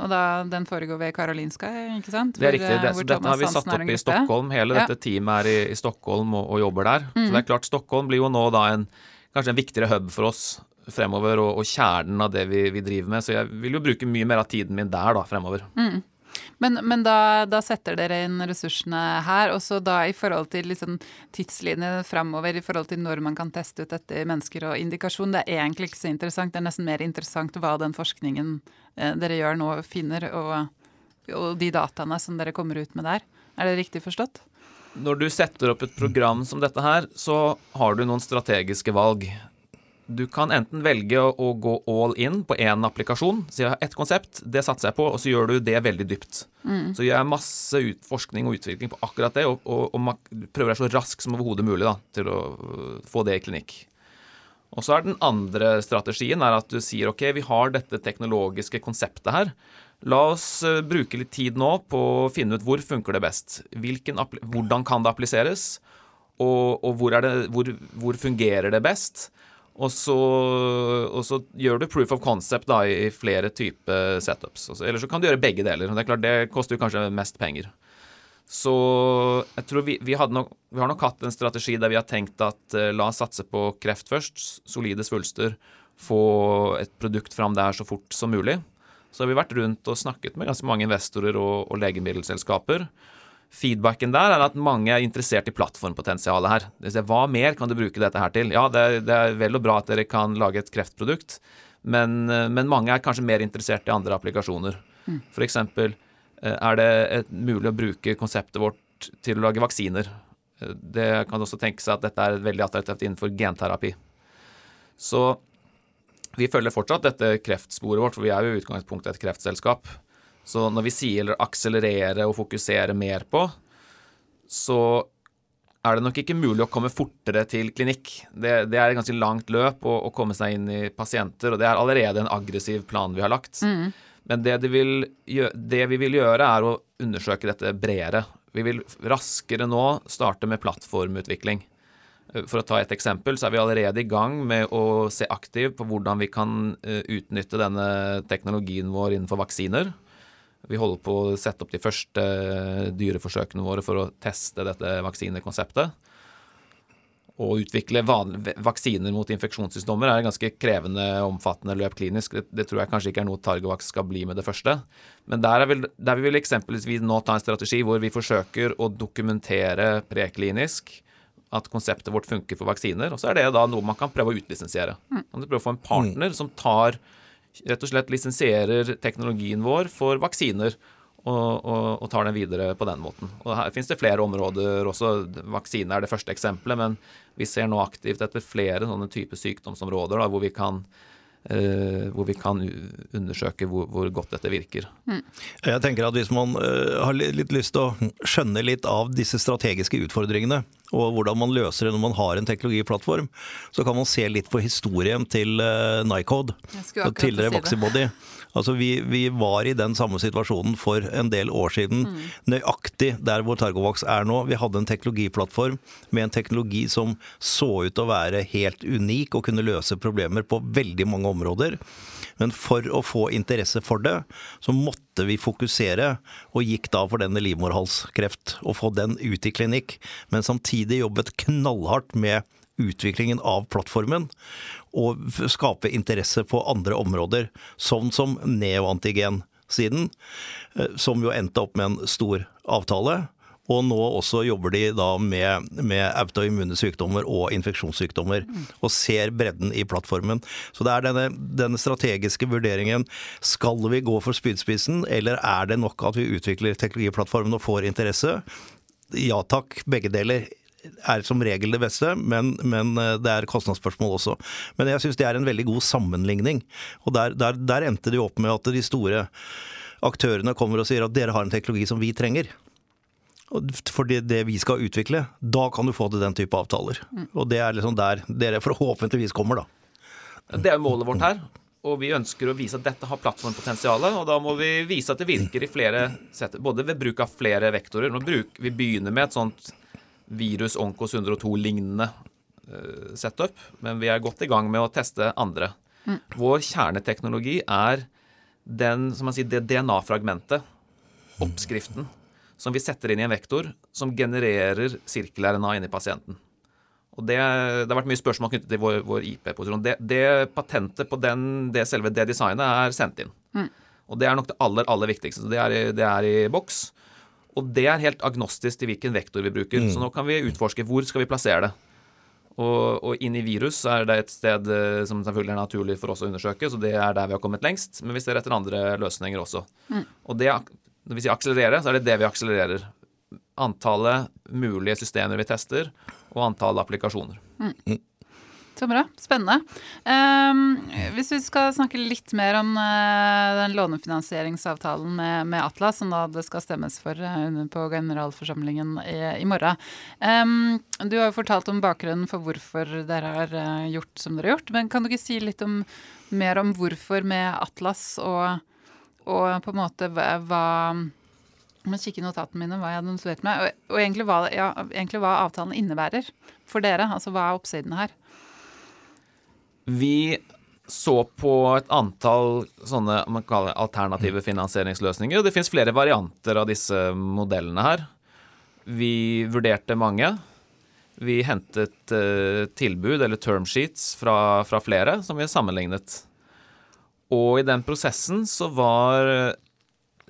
Og da den foregår ved Karolinska, ikke sant? Det er riktig. eh, Det, hvor så dette har vi satt opp i. Stockholm. Hele Ja. dette teamet er i, i Stockholm og, og jobber der. Så det er klart, Stockholm blir jo nå da en, kanskje en viktigere hub for oss fremover, og, og kjernen av det vi, vi driver med. Så jeg vil jo bruke mye mer av tiden min der da, fremover. Men, men da, da setter dere inn ressursene her, og så da i forhold til liksom tidslinjen framover, i forhold til når man kan teste ut dette i mennesker og indikasjon, det er egentlig ikke så interessant. Det er nesten mer interessant hva den forskningen eh, dere gjør nå finner, og, og de dataene som dere kommer ut med der. Er det riktig forstått? Når du setter opp et program som dette her, så har du noen strategiske valg. Du kan enten velge å, gå all in på én applikasjon. Si jeg har ett konsept, det satser jeg på, og så gjør du det veldig dypt. Så gjør jeg masse forskning og utvikling på akkurat det, og, og, og prøver så raskt som overhodet mulig da, til å øh, få det i klinikk. Og så er den andre strategien at du sier ok, vi har dette teknologiske konseptet her. La oss øh, bruke litt tid nå på å finne ut hvor funker det best. Hvilken, hvordan kan det appliseres? Og, og hvor, det, hvor, hvor fungerer det best? Og så, og så gjør du proof of concept da, i flere typer setups. Eller så kan du gjøre begge deler. Det er klart, det koster jo kanskje mest penger. Så jeg tror vi, vi, nok, vi har nok hatt en strategi der vi har tenkt at uh, la oss satse på kreft først. Solide svulster. Få et produkt fram der så fort som mulig. Så har vi vært rundt og snakket med ganske mange investorer og, og legemiddelselskaper. Feedbacken der er at mange er interessert i plattformpotensialet her. Hva mer kan du bruke dette her til? Ja, det er, det er vel og bra at dere kan lage et kreftprodukt, men, eh, men mange er kanskje mer interessert i andre applikasjoner. For eksempel eh, er det et, mulig å bruke konseptet vårt til å lage vaksiner. Eh, Det kan også tenke seg at dette er veldig attraktivt innenfor genterapi. Så vi følger fortsatt dette kreftsporet vårt, for vi er jo i utgangspunktet et kreftselskap. Så når vi sier akselerere og fokusere mer på, så er det nok ikke mulig å komme fortere til klinikk. Det, det er et ganske langt løp å, å komme seg inn i pasienter, og det er allerede en aggressiv plan vi har lagt. Men det, de vil, det vi vil gjøre, er å undersøke dette bredere. Vi vil raskere nå starte med plattformutvikling. For å ta et eksempel, så er vi allerede i gang med å se aktivt på hvordan vi kan eh, utnytte denne teknologien vår innenfor vaksiner. Vi holder på å sette opp de første dyreforsøkene våre for å teste dette vaksinekonseptet. Å utvikle vaksiner mot infeksjonssykdommer er et ganske krevende omfattende løp klinisk. Det, det tror jeg kanskje ikke er noe Targovax skal bli med det første. Men der, er vel, der vil vi eksempelvis nå ta en strategi hvor vi forsøker å dokumentere preklinisk at konseptet vårt funker for vaksiner. Og så er det da noe man kan prøve å utlisensiere. Man kan prøve å få en partner som tar rett og slett lisensierer teknologien vår for vaksiner. Og, og, og tar den videre på den måten. Og Her finnes det flere områder også. Vaksine er det første eksempelet, men vi ser nå aktivt etter flere sånne typer sykdomsområder da, hvor vi kan, hvor vi kan undersøke hvor, hvor godt dette virker. Jeg tenker at Hvis man eh, har litt lyst til å skjønne litt av disse strategiske utfordringene, og hvordan man løser det når man har en teknologiplattform, så kan man se litt på historien til uh, Nycode, tidligere si. Altså vi, vi var i den samme situasjonen for en del år siden, Mm. nøyaktig der hvor Targovax er nå. Vi hadde en teknologiplattform med en teknologi som så ut til å være helt unik og kunne løse problemer på veldig mange områder. Men for å få interesse for det, så måtte vi fokusere, og gikk da for denne livmorhalskreft, og få den ut i klinikk. Men samtidig jobbet knallhardt med utviklingen av plattformen, og skape interesse på andre områder, sånn som neoantigen-siden, eh, som jo endte opp med en stor avtale. Og nå også jobber de da med, med autoimmune sykdommer og infeksjonssykdommer, og ser bredden i plattformen. Så det er denne, denne strategiske vurderingen. Skal vi gå for spydspissen, eller er det nok at vi utvikler teknologiplattformen og får interesse? Ja takk, begge deler er som regel det beste, men, men eh, det er kostnadsspørsmål også. Men jeg syns det er en veldig god sammenligning. Og der, der, der endte det jo opp med at de store aktørene kommer og sier at dere har en teknologi som vi trenger. For det, det vi skal utvikle, da kan du få til den type avtaler. Og det er liksom der dere forhåpentligvis kommer, da. Det er målet vårt her. Og vi ønsker å vise at dette har plattformpotensial. Og da må vi vise at det virker i flere setter, både ved bruk av flere vektorer. Nå bruk, vi begynner med et sånt virus Onkos 102-lignende eh, setup, men vi er godt i gang med å teste andre. Vår kjerneteknologi er den, som man sier, det DNA-fragmentet, oppskriften, som vi setter inn i en vektor som genererer sirkel-RNA inni pasienten. Og det, det har vært mye spørsmål knyttet til vår, vår IP-posisjon. Det, det patentet på den, det selve det designet er sendt inn. Og det er nok det aller, aller viktigste. Så det er, det er i boks. Og det er helt agnostisk til hvilken vektor vi bruker. Så nå kan vi utforske hvor skal vi plassere det. Og, og inn i virus er det et sted eh, som selvfølgelig er naturlig for oss å undersøke, så det er der vi har kommet lengst. Men vi ser etter andre løsninger også. Og det, når vi sier akselerere, så er det det vi akselererer. Antallet mulige systemer vi tester, og antallet applikasjoner. Så bra. Spennende. Um, hvis vi skal snakke litt mer om uh, den lånefinansieringsavtalen med, med, Atlas, som da det skal stemmes for uh, på generalforsamlingen i, i morgen. Um, du har jo fortalt om bakgrunnen for hvorfor dere har uh, gjort som dere har gjort. Men kan du ikke si litt om, mer om hvorfor med Atlas, og, og på en måte hva, må kikke i notatene mine hva jeg hadde notert meg, og, og egentlig, hva, ja, egentlig hva avtalen innebærer for dere. Altså hva er oppsiden her? Vi så på et antall sånne man kaller alternative finansieringsløsninger. og Det fins flere varianter av disse modellene her. Vi vurderte mange. Vi hentet uh, tilbud, eller term sheets, fra, fra, flere som vi sammenlignet. Og i den prosessen så var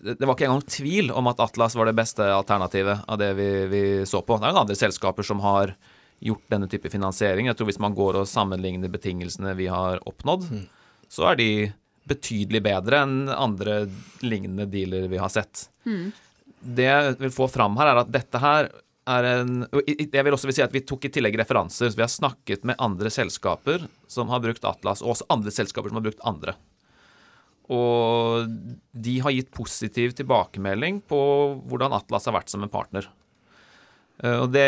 Det var ikke engang tvil om at Atlas var det beste alternativet av det vi, vi så på. Det er jo andre selskaper som har gjort denne type finansiering. Jeg tror Hvis man går og sammenligner betingelsene vi har oppnådd, mm. så er de betydelig bedre enn andre lignende dealer vi har sett. Mm. Det jeg vil få fram her, er at dette her er en Jeg vil også vil si at vi tok i tillegg referanser. så Vi har snakket med andre selskaper som har brukt Atlas, og også andre selskaper som har brukt andre. Og de har gitt positiv tilbakemelding på hvordan Atlas har vært som en partner. Eh, og det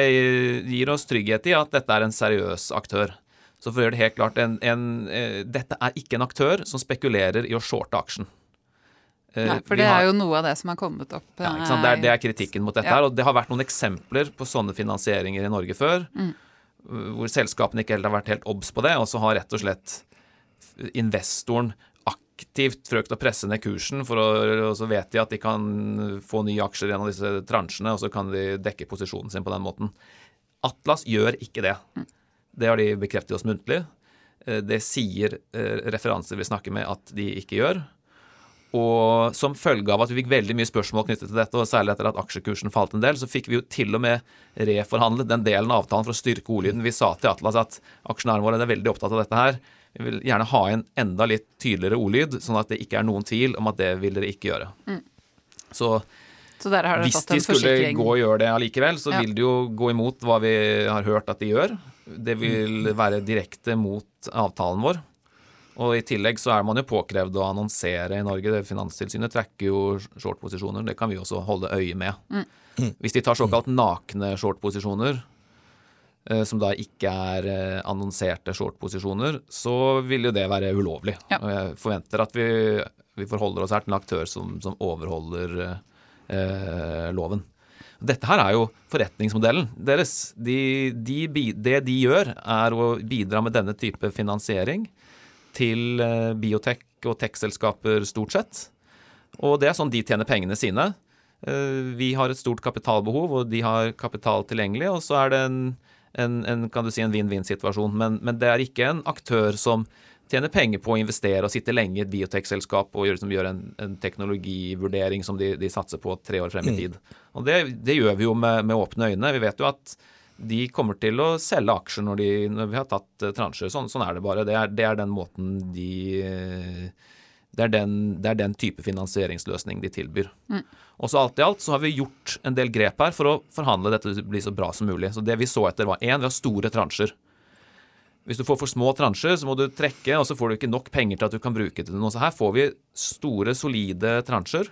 gir oss trygghet i at dette er en seriøs aktør. Så for å gjøre det helt klart, en, en, eh, dette er ikke en aktør som spekulerer i å shorte aksjen. Eh, Nei, for det har, er jo noe av det som har kommet opp. Ja, det, er, det, er, kritikken mot dette ja. her. Og det har vært noen eksempler på sånne finansieringer i Norge før. Mm. Hvor selskapene ikke helt har vært helt obs på det, og så har rett og slett investoren aktivt frøkt å presse ned kursen, for å, og så vet de at de kan få nye aksjer gjennom disse transjene, og så kan de dekke posisjonen sin på den måten. Atlas gjør ikke det. Det har de bekreftet oss muntlig. Eh, det sier eh, referanser vi snakker med at de ikke gjør. Og som følge av at vi fikk veldig mye spørsmål knyttet til dette, og særlig etter at aksjekursen falt en del, så fikk vi jo til og med reforhandlet den delen av avtalen for å styrke ordlyden. Vi sa til Atlas at aksjonærene våre er veldig opptatt av dette her. Vi vil gjerne ha en enda litt tydeligere ordlyd, sånn at det ikke er noen tvil om at det vil dere ikke gjøre. Mm. Så, så hvis de skulle gå og gjøre det allikevel, så ja. vil de jo gå imot hva vi har hørt at de gjør. Det vil mm. være direkte mot avtalen vår. Og i tillegg så er man jo påkrevd å annonsere i Norge. Det Finanstilsynet trekker jo short-posisjoner. Det kan vi også holde øye med. Mm. Hvis de tar såkalt nakne short-posisjoner, som da ikke er eh, annonserte short-posisjoner, så vil jo det være ulovlig. Ja. Og jeg forventer at vi, vi, forholder oss her til en aktør som, som overholder eh, loven. Dette her er jo forretningsmodellen deres. De, de, det de gjør, er å bidra med denne type finansiering til eh, biotek- og tech-selskaper stort sett. Og det er sånn de tjener pengene sine. Vi har et stort kapitalbehov, og de har kapital tilgjengelig. Og så er det en en, en kan du si, en vinn-vinn-situasjon. Men, men, det er ikke en aktør som tjener penger på å investere og sitte lenge i et biotekselskap og gjøre, som gjør en, en teknologivurdering som de, de, satser på tre år frem i mm. tid. Og det, det gjør vi jo med, med, åpne øyne. Vi vet jo at de kommer til å selge aksjer når, de, når vi har tatt uh, transjer. Sånn, sånn, er det bare. Det er, det er den måten de det er, den, det er den, type finansieringsløsning de tilbyr. Mm. Og så alt i alt så har vi gjort en del grep her for å forhandle dette til å bli så bra som mulig. Så det vi så etter, var én, vi har store transjer. Hvis du får for små transjer, så må du trekke, og så får du ikke nok penger til at du kan bruke til noe. Så her får vi store, solide transjer.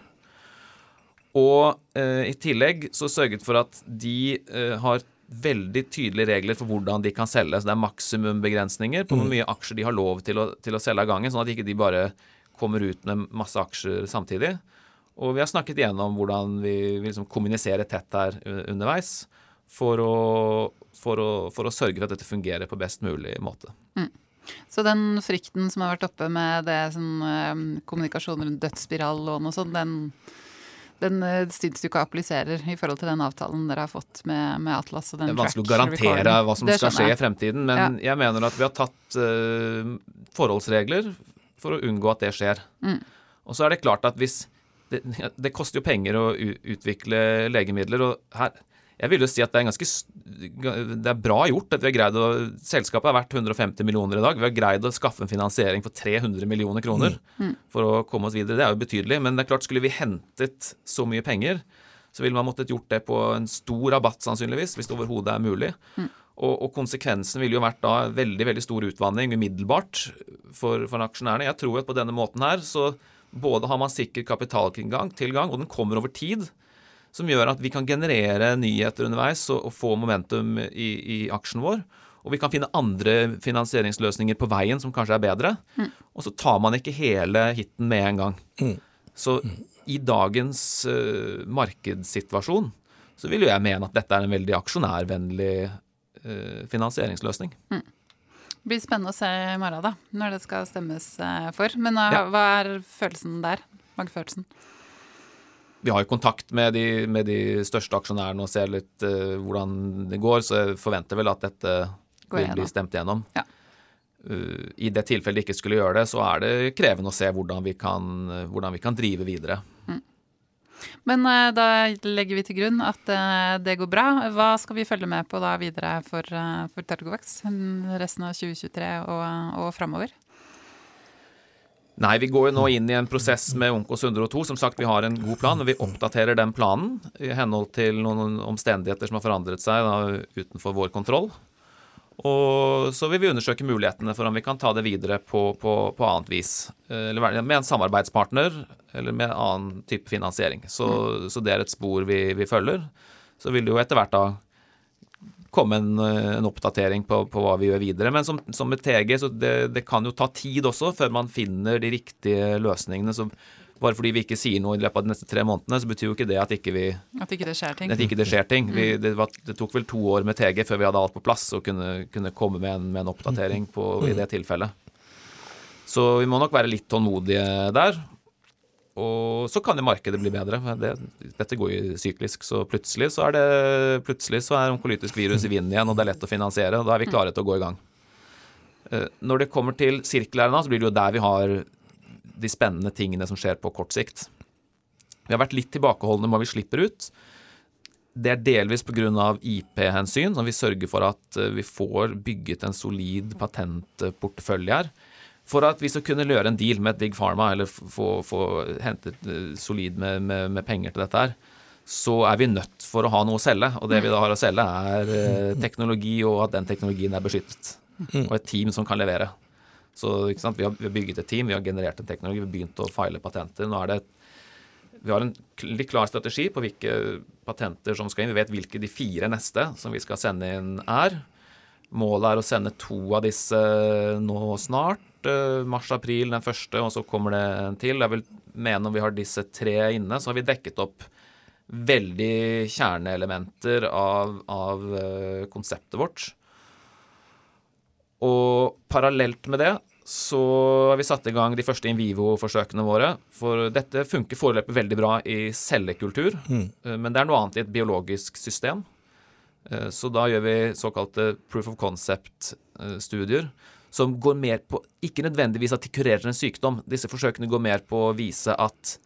Og eh, i tillegg så sørget for at de eh, har veldig tydelige regler for hvordan de kan selge. Så det er maksimumbegrensninger på hvor mm. mye aksjer de har lov til å, til å selge av gangen, sånn at ikke de bare kommer ut med masse aksjer samtidig. Og vi har snakket igjennom hvordan vi vil liksom kommunisere tett her underveis for å, for, å, for å, sørge for at dette fungerer på best mulig måte. Mm. Så den frykten som har vært oppe med det sånn, eh, kommunikasjon rundt dødsspirallån og sånn, den, den uh, syns du ikke appliserer i forhold til den avtalen dere har fått med, med Atlas? det er vanskelig å garantere recording. hva som skal skje i fremtiden, men ja. jeg mener at vi har tatt uh, forholdsregler for å unngå at det skjer. Mm. Og så er det klart at hvis det, det, koster jo penger å utvikle legemidler, og her jeg vil jo si at det er ganske det er bra gjort. at vi har greid å, Selskapet er verdt 150 millioner i dag. Vi har greid å skaffe en finansiering for 300 millioner kroner mm. mm. for å komme oss videre. Det er jo betydelig. Men det er klart, skulle vi hentet så mye penger, så ville man måttet gjort det på en stor rabatt, sannsynligvis, hvis det overhodet er mulig. Mm. Og, og, konsekvensen ville jo vært da veldig veldig stor utvanning umiddelbart for, for aksjonærene. Jeg tror at på denne måten her så både har man sikker kapitaltilgang, tilgang, og den kommer over tid. Som gjør at vi kan generere nyheter underveis og, og få momentum i, i, aksjen vår. Og vi kan finne andre finansieringsløsninger på veien som kanskje er bedre. Mm. Og så tar man ikke hele hiten med en gang. Mm. Så i dagens uh, markedssituasjon så vil jo jeg mene at dette er en veldig aksjonærvennlig finansieringsløsning. Mm. Det blir spennende å se i morgen, da, når det skal stemmes uh, for. Men ja. hva er følelsen der? Magefølelsen? Vi har jo kontakt med de, med de største aksjonærene og ser litt hvordan det går, så jeg forventer vel at dette vil bli stemt gjennom. Ja. I det tilfellet de ikke skulle gjøre det, så er det krevende å se hvordan vi kan, hvordan vi kan drive videre. Mm. Men uh, da legger vi til grunn at uh, det går bra. Hva skal vi følge med på da videre for, uh, for Targovax resten av 2023 og, og framover? Nei, vi går jo nå inn i en prosess med Onkos 102. Som sagt, vi har en god plan, og vi oppdaterer den planen i henhold til noen omstendigheter som har forandret seg da, utenfor vår kontroll. Og så vil vi undersøke mulighetene for om vi kan ta det videre på, på, på annet vis. Eller med en samarbeidspartner, eller med annen type finansiering. Så, mm. så det er et spor vi, vi, følger. Så vil det jo etter hvert da komme en, en oppdatering på, på, hva vi gjør videre. Men som, som med TG, så det, det, kan jo ta tid også før man finner de riktige løsningene. Så bare fordi vi ikke sier noe i løpet av de neste tre månedene, så betyr jo ikke det at ikke vi At ikke det skjer ting. At ikke det skjer ting. Vi, mm. det, var, det, tok vel to år med TG før vi hadde alt på plass og kunne, kunne komme med en, med en oppdatering på, i det tilfellet. Så vi må nok være litt tålmodige der. Og så kan jo markedet bli bedre. Det, dette går jo syklisk, så plutselig så er det plutselig så er onkolytisk virus i vinden igjen, og det er lett å finansiere. og Da er vi klare til å gå i gang. Eh, når det kommer til sirkel-RNA, så blir det jo der vi har de spennende tingene som skjer på kort sikt. Vi har vært litt tilbakeholdne med hva vi slipper ut. Det er delvis pga. IP-hensyn, som vi sørger for at eh, vi får bygget en solid patentportefølje her. For at vi skal kunne gjøre en deal med Big Pharma, eller få, få hentet eh, solid med, med, med, penger til dette her, så er vi nødt for å ha noe å selge. Og det vi da har å selge, er eh, teknologi, og at den teknologien er beskyttet. Mm. Og et team som kan levere. Så vi har, vi, har, bygget et team, vi har generert en teknologi, vi har begynt å file patenter. Nå er det vi har en litt klar strategi på hvilke patenter som skal inn. Vi vet hvilke de fire neste som vi skal sende inn, er. Målet er å sende to av disse nå snart. Eh, Mars-april den første, og så kommer det en til. Jeg vil mene om vi har disse tre inne, så har vi dekket opp veldig kjerneelementer av, av eh, konseptet vårt. Og parallelt med det så har vi satt i gang de første in vivo-forsøkene våre. For dette funker foreløpig veldig bra i cellekultur, mm. Eh, men det er noe annet i et biologisk system. Eh, så da gjør vi såkalte proof of concept-studier, som går mer på Ikke nødvendigvis at de kurerer en sykdom. Disse forsøkene går mer på å vise at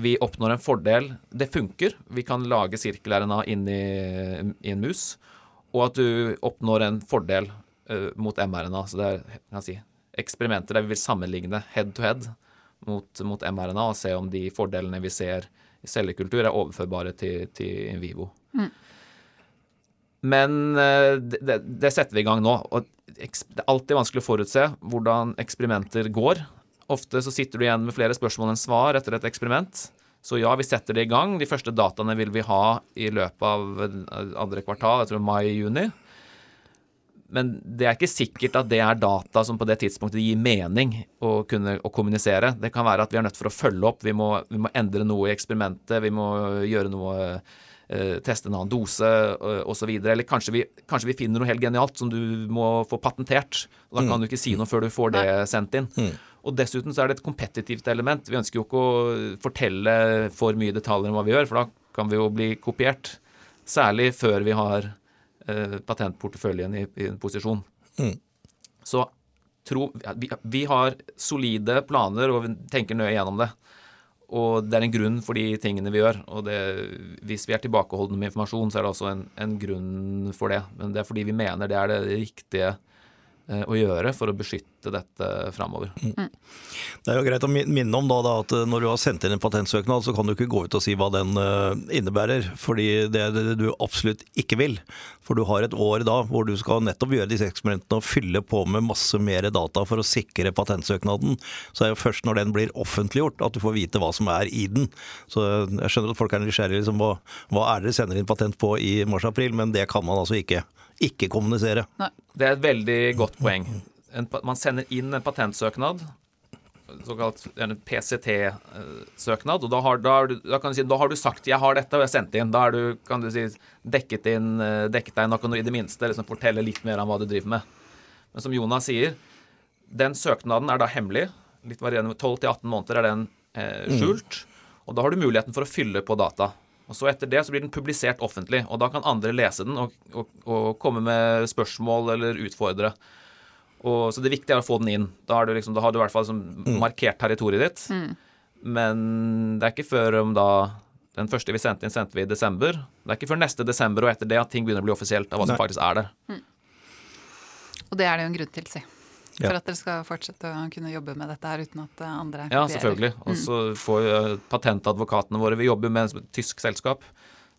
vi oppnår en fordel. Det funker. Vi kan lage sirkel-RNA inn i, i en mus, og at du oppnår en fordel mot mRNA. Så det er kan si, eksperimenter der vi vil sammenligne head to head mot, mot mRNA og se om de fordelene vi ser i cellekultur, er overførbare til, til in vivo. Mm. Men uh, det, det, setter vi i gang nå. og Det er alltid vanskelig å forutse hvordan eksperimenter går. Ofte så sitter du igjen med flere spørsmål enn svar etter et eksperiment. Så ja, vi setter det i gang. De første dataene vil vi ha i løpet av andre kvartal, jeg tror mai-juni. Men det er ikke sikkert at det er data som på det tidspunktet gir mening å kunne å kommunisere. Det kan være at vi er nødt for å følge opp, vi må, vi må endre noe i eksperimentet, vi må gjøre noe eh, Teste en annen dose eh, osv. Eller kanskje vi, kanskje vi, finner noe helt genialt som du må få patentert. og Da kan mm. du ikke si noe før du får det sendt inn. Mm. Og dessuten så er det et kompetitivt element. Vi ønsker jo ikke å fortelle for mye detaljer om hva vi gjør, for da kan vi jo bli kopiert. Særlig før vi har patentporteføljen i, i, en posisjon. Mm. Så tro, vi, vi, har solide planer, og vi tenker nøye gjennom det. Og det er en grunn for de tingene vi gjør. Og det, hvis vi er tilbakeholdne med informasjon, så er det også en, en, grunn for det. Men det er fordi vi mener det er det riktige eh, å gjøre for å beskytte dette framover. Mm. Det er jo greit å minne om da, da, at eh, når du har sendt inn en patentsøknad, så kan du ikke gå ut og si hva den uh, innebærer. Fordi det er det du absolutt ikke vil. For du har et år da hvor du skal nettopp gjøre disse eksperimentene og fylle på med masse mer data for å sikre patentsøknaden. Så er det jo først når den blir offentliggjort at du får vite hva som er i den. Så jeg skjønner at folk er nysgjerrige liksom, hva, hva er det dere sender inn patent på i mars-april, men det kan man altså ikke, ikke kommunisere. Nei. Det er et veldig godt poeng. En, man sender inn en patentsøknad såkalt PCT-søknad. og da har, da, da, si, da har, du sagt 'jeg har dette', og jeg har sendt det inn. Da har du kan du si, dekket, inn, eh, dekket deg nok, og i det minste liksom fortelle litt mer om hva du driver med. Men som Jonas sier, den søknaden er da hemmelig. Litt varierende 12-18 måneder er den eh, mm. skjult. Mm. Og da har du muligheten for å fylle på data. Og så Etter det så blir den publisert offentlig, og da kan andre lese den og, og, og komme med spørsmål eller utfordre. Og, så det viktige er å få den inn. Da har du, liksom, da har du i hvert fall liksom, mm. markert territoriet ditt. Mm. Men det er ikke før om da Den første vi sendte inn, sendte vi i desember. Det er ikke før neste desember og etter det at ting begynner å bli offisielt av hva som faktisk er der. Mm. Og det er det jo en grunn til, si. For ja. at dere skal fortsette å kunne jobbe med dette her uten at andre Ja, selvfølgelig. Og så får får patentadvokatene våre Vi jobber med et tysk selskap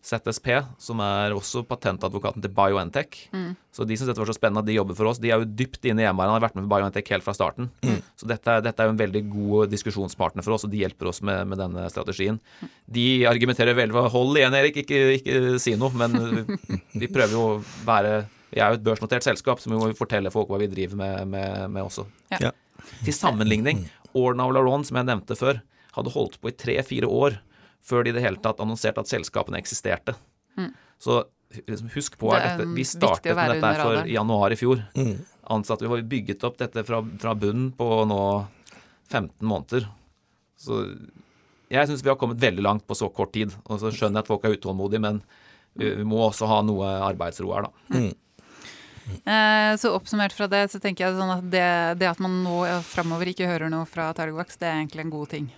ZSP, som er også patentadvokaten til BioNTech. Mm. Så de som dette var så spennende at de jobber for oss, de er jo dypt inne i hjemmeværende, har vært med på BioNTech helt fra starten. Mm. Så dette, dette, er jo en veldig god diskusjonspartner for oss, og de hjelper oss med, med denne strategien. De argumenterer veldig for Hold igjen, Erik, ikke, ikke si noe. Men vi prøver jo å være Vi er jo et børsnotert selskap, så vi må fortelle folk hva vi driver med, med, med også. Ja. Til sammenligning, Orna og Laron, som jeg nevnte før, hadde holdt på i tre-fire år før de i det hele tatt annonserte at selskapene eksisterte. Mm. Så liksom, husk på at dette, vi startet med dette for januar i fjor. Mm. Ansatte, vi har bygget opp dette fra, fra bunnen på nå 15 måneder. Så jeg syns vi har kommet veldig langt på så kort tid. Og så skjønner jeg at folk er utålmodige, men vi, vi må også ha noe arbeidsro her, da. Mm. Eh, så oppsummert fra det, så tenker jeg sånn at det, det at man nå framover ikke hører noe fra Targovax, det er egentlig en god ting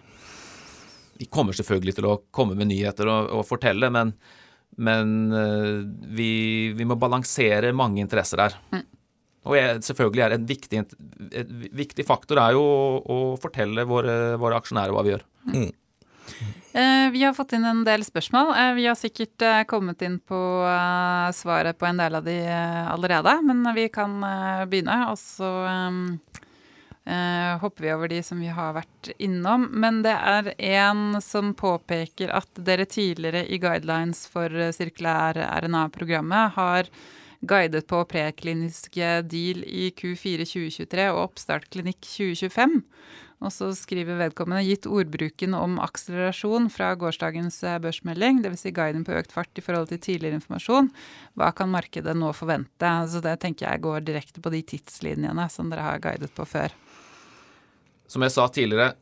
vi kommer selvfølgelig til å komme med nyheter og, og fortelle, men, men uh, vi, vi, må balansere mange interesser her. Mm. Og jeg, selvfølgelig er en viktig, en viktig faktor er jo å, å fortelle våre, våre, aksjonærer hva vi gjør. Mm. Uh, vi har fått inn en del spørsmål. Uh, vi har sikkert uh, kommet inn på svaret på en del av de allerede, men vi kan begynne. Og så hopper vi over de som vi har vært innom. Men det er en som påpeker at dere tidligere i guidelines for sirkulær RNA-programmet har guidet på prekliniske deal i Q4 2023 og oppstart klinikk 2025. Og så skriver vedkommende gitt ordbruken om akselerasjon fra gårsdagens eh, børsmelding, dvs. Si guiden på økt fart i forhold til tidligere informasjon, hva kan markedet nå forvente? Så det tenker jeg går direkte på de tidslinjene som dere har guidet på før. Som jeg sa tidligere,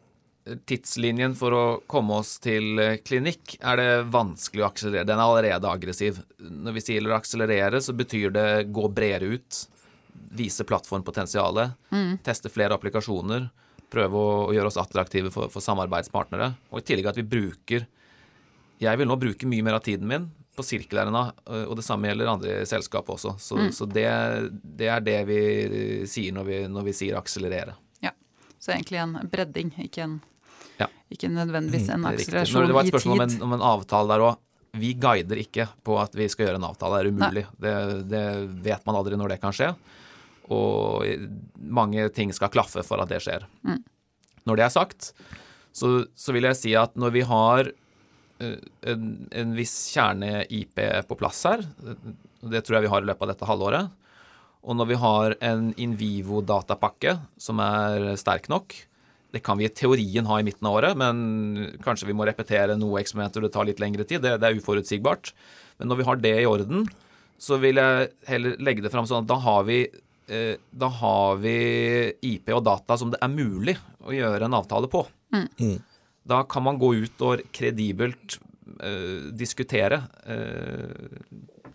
tidslinjen for å komme oss til eh, klinikk er det vanskelig å akselerere. Den er allerede aggressiv. Når vi sier å akselerere, så betyr det gå bredere ut. Vise plattformpotensialet. Mm. Teste flere applikasjoner. Prøve å, å gjøre oss attraktive for, for, samarbeidspartnere. Og i tillegg at vi bruker Jeg vil nå bruke mye mer av tiden min på sirkelærerne, og det samme gjelder andre selskap også. Så, mm. så det, det, er det vi sier når vi, når vi sier akselerere. Ja, Så egentlig en bredding, ikke, en, ja. ikke nødvendigvis en akselerasjon i tid. Det var et spørsmål om en, om en avtale der òg. Vi guider ikke på at vi skal gjøre en avtale. Det er umulig. Det, det, vet man aldri når det kan skje. Og mange ting skal klaffe for at det skjer. Mm. Når det er sagt, så, så, vil jeg si at når vi har eh, en, en viss kjerne-IP på plass her, det tror jeg vi har i løpet av dette halvåret, og når vi har en in vivo-datapakke som er sterk nok Det kan vi i teorien ha i midten av året, men kanskje vi må repetere noe eksperimenter, det tar litt lengre tid. Det, det er uforutsigbart. Men når vi har det i orden, så vil jeg heller legge det fram sånn at da har vi eh, da har vi IP og data som det er mulig å gjøre en avtale på. Mm. mm. Da kan man gå ut og kredibelt eh, diskutere eh,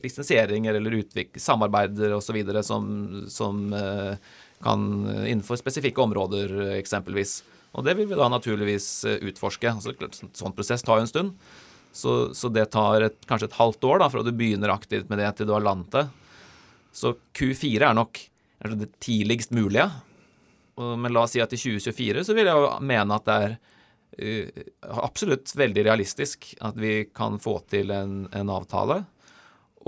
lisensieringer eller utvikle, samarbeider osv. som, som eh, kan innenfor spesifikke områder, eksempelvis. Og det vil vi da naturligvis utforske. Altså, sånn prosess tar jo en stund. Så, så det tar et, kanskje et halvt år da, fra du begynner aktivt med det til du har landet det. Så Q4 er nok eller det tidligst mulige. Men la oss si at i 2024 så vil jeg jo mene at det er eh, absolutt veldig realistisk at vi kan få til en, en avtale.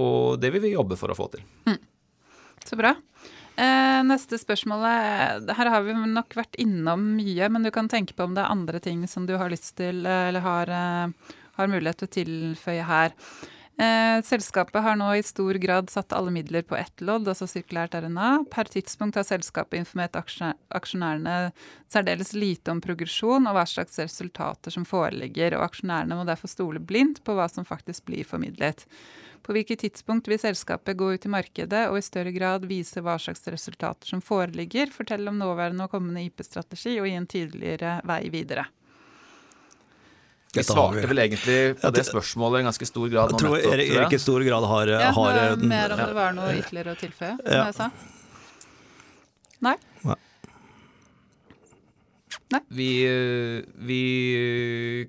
Og det vil vi jobbe for å få til. Så bra. Eh, neste spørsmål er Her har vi nok vært innom mye, men du kan tenke på om det er andre ting som du har lyst til, eh, eller har, eh, har mulighet til å tilføye her. Eh, selskapet har nå i stor grad satt alle midler på ett lodd, altså sirkulært RNA. Per tidspunkt har selskapet informert aksjonærene særdeles lite om progresjon og hva slags resultater som foreligger, og aksjonærene må derfor stole blindt på hva som faktisk blir formidlet. På hvilket tidspunkt vil selskapet gå ut i markedet og i større grad vise hva slags resultater som foreligger, fortelle om nåværende og kommende IP-strategi og gi en tydeligere vei videre? Vi vi. svarte vel egentlig på det spørsmålet i ganske stor grad Jeg nå tror nettopp. Erik. Erik i stor grad har, Ja, har eh, mer om ja. det var noe ytterligere å tilføye, som Ja. jeg sa. Nei? Nei. Nei. vi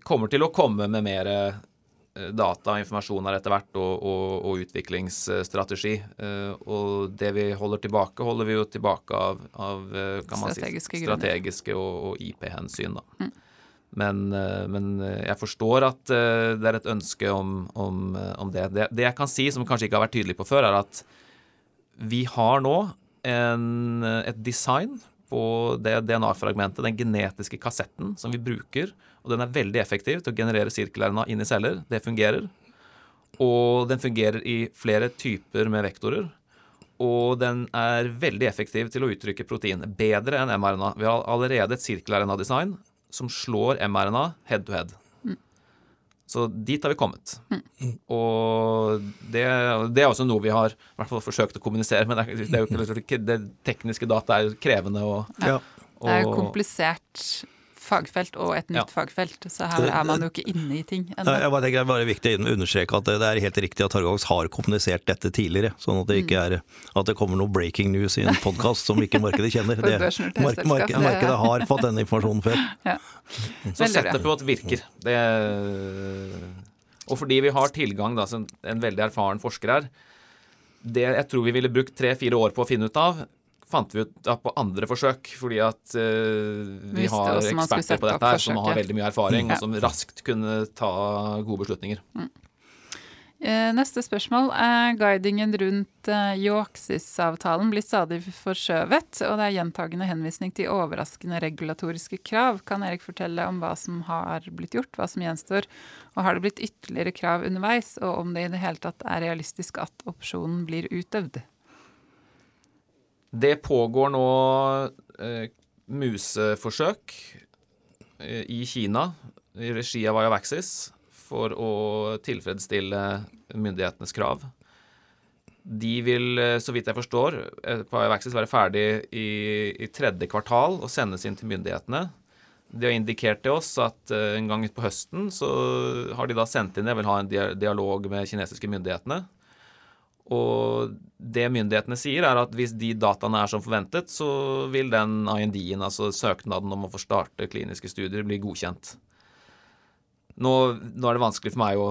kommer til å komme med mer eh, data og informasjon her etter hvert, og, og, og utviklingsstrategi. Eh, Og det vi holder tilbake, holder vi jo tilbake av, av eh, kan man Strategiske si, strategiske og, og IP-hensyn. da. Men, eh, men eh, jeg forstår at eh, det er et ønske om, om, om det. det. Det jeg kan si, som kanskje ikke har vært tydelig på før, er at vi har nå en, et design på det DNA-fragmentet, den genetiske kassetten som vi bruker. Og den er veldig effektiv til å generere sirkel-RNA inn i celler. Det fungerer. Og den fungerer i flere typer med vektorer. Og den er veldig effektiv til å uttrykke protein. Bedre enn mRNA. Vi har allerede et sirkel-RNA-design som slår mRNA head to head. Så dit har vi kommet. Og det, det er også noe vi har i hvert fall forsøkt å kommunisere, men det er, det er jo ikke, det tekniske data er jo krevende og, Ja. Det er jo komplisert fagfelt og et nytt Ja. fagfelt, så her er man jo ikke inne i ting ennå. Jeg bare tenker det er bare viktig å understreke at det er helt riktig at Targovax har kommunisert dette tidligere. Sånn at det ikke er at det kommer noe breaking news i en podkast som ikke markedet kjenner. Det, mark, mark, markedet har fått denne informasjonen før. Ja. Så sett det settet på at virker. Det, og fordi vi har tilgang, da, som en veldig erfaren forsker her Det jeg tror vi ville brukt tre-fire år på å finne ut av, fant vi ut på andre forsøk. Fordi at uh, vi Visste har eksperter på dette her som har veldig mye erfaring, Ja. og som raskt kunne ta gode beslutninger. Mm. Neste spørsmål er guidingen rundt eh, Yoaxis-avtalen blir stadig forskjøvet, og det er gjentagende henvisning til overraskende regulatoriske krav. Kan Erik fortelle om hva som har blitt gjort, hva som gjenstår, og har det blitt ytterligere krav underveis, og om det i det hele tatt er realistisk at opsjonen blir utøvd? Det pågår nå eh, museforsøk eh, i Kina i regi av Ayavaxis for å tilfredsstille myndighetenes krav. De vil, eh, så vidt jeg forstår, eh, på Ayavaxis være ferdig i, i tredje kvartal og sendes inn til myndighetene. De har indikert til oss at eh, en gang utpå høsten så har de da sendt inn Jeg vil ha en dialog med kinesiske myndighetene. Og det myndighetene sier, er at hvis de dataene er som forventet, så vil den IND-en, altså søknaden om å få starte kliniske studier, bli godkjent. Nå, nå er det vanskelig for meg å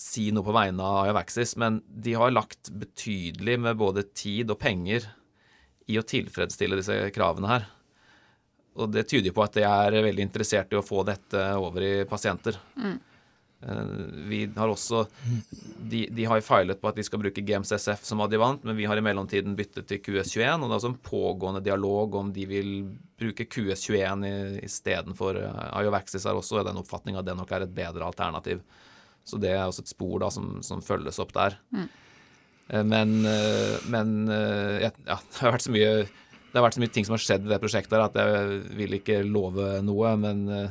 si noe på vegne av Ayavaxis, men de har lagt betydelig med både tid og penger i å tilfredsstille disse kravene her. Og det tyder jo på at de er veldig interessert i å få dette over i pasienter. Eh, Vi har også de, de har jo filet på at de skal bruke Games SF som adjuvant, men vi har i mellomtiden byttet til QS21, og det er også en pågående dialog om de vil bruke QS21 i- istedenfor Iovaxis har også den oppfatning at det nok er et bedre alternativ. Så det er også et spor da som, som følges opp der. Mm. Men, eh, men eh, ja, det har vært så mye det har vært så mye ting som har skjedd i det prosjektet at jeg vil ikke love noe, men eh,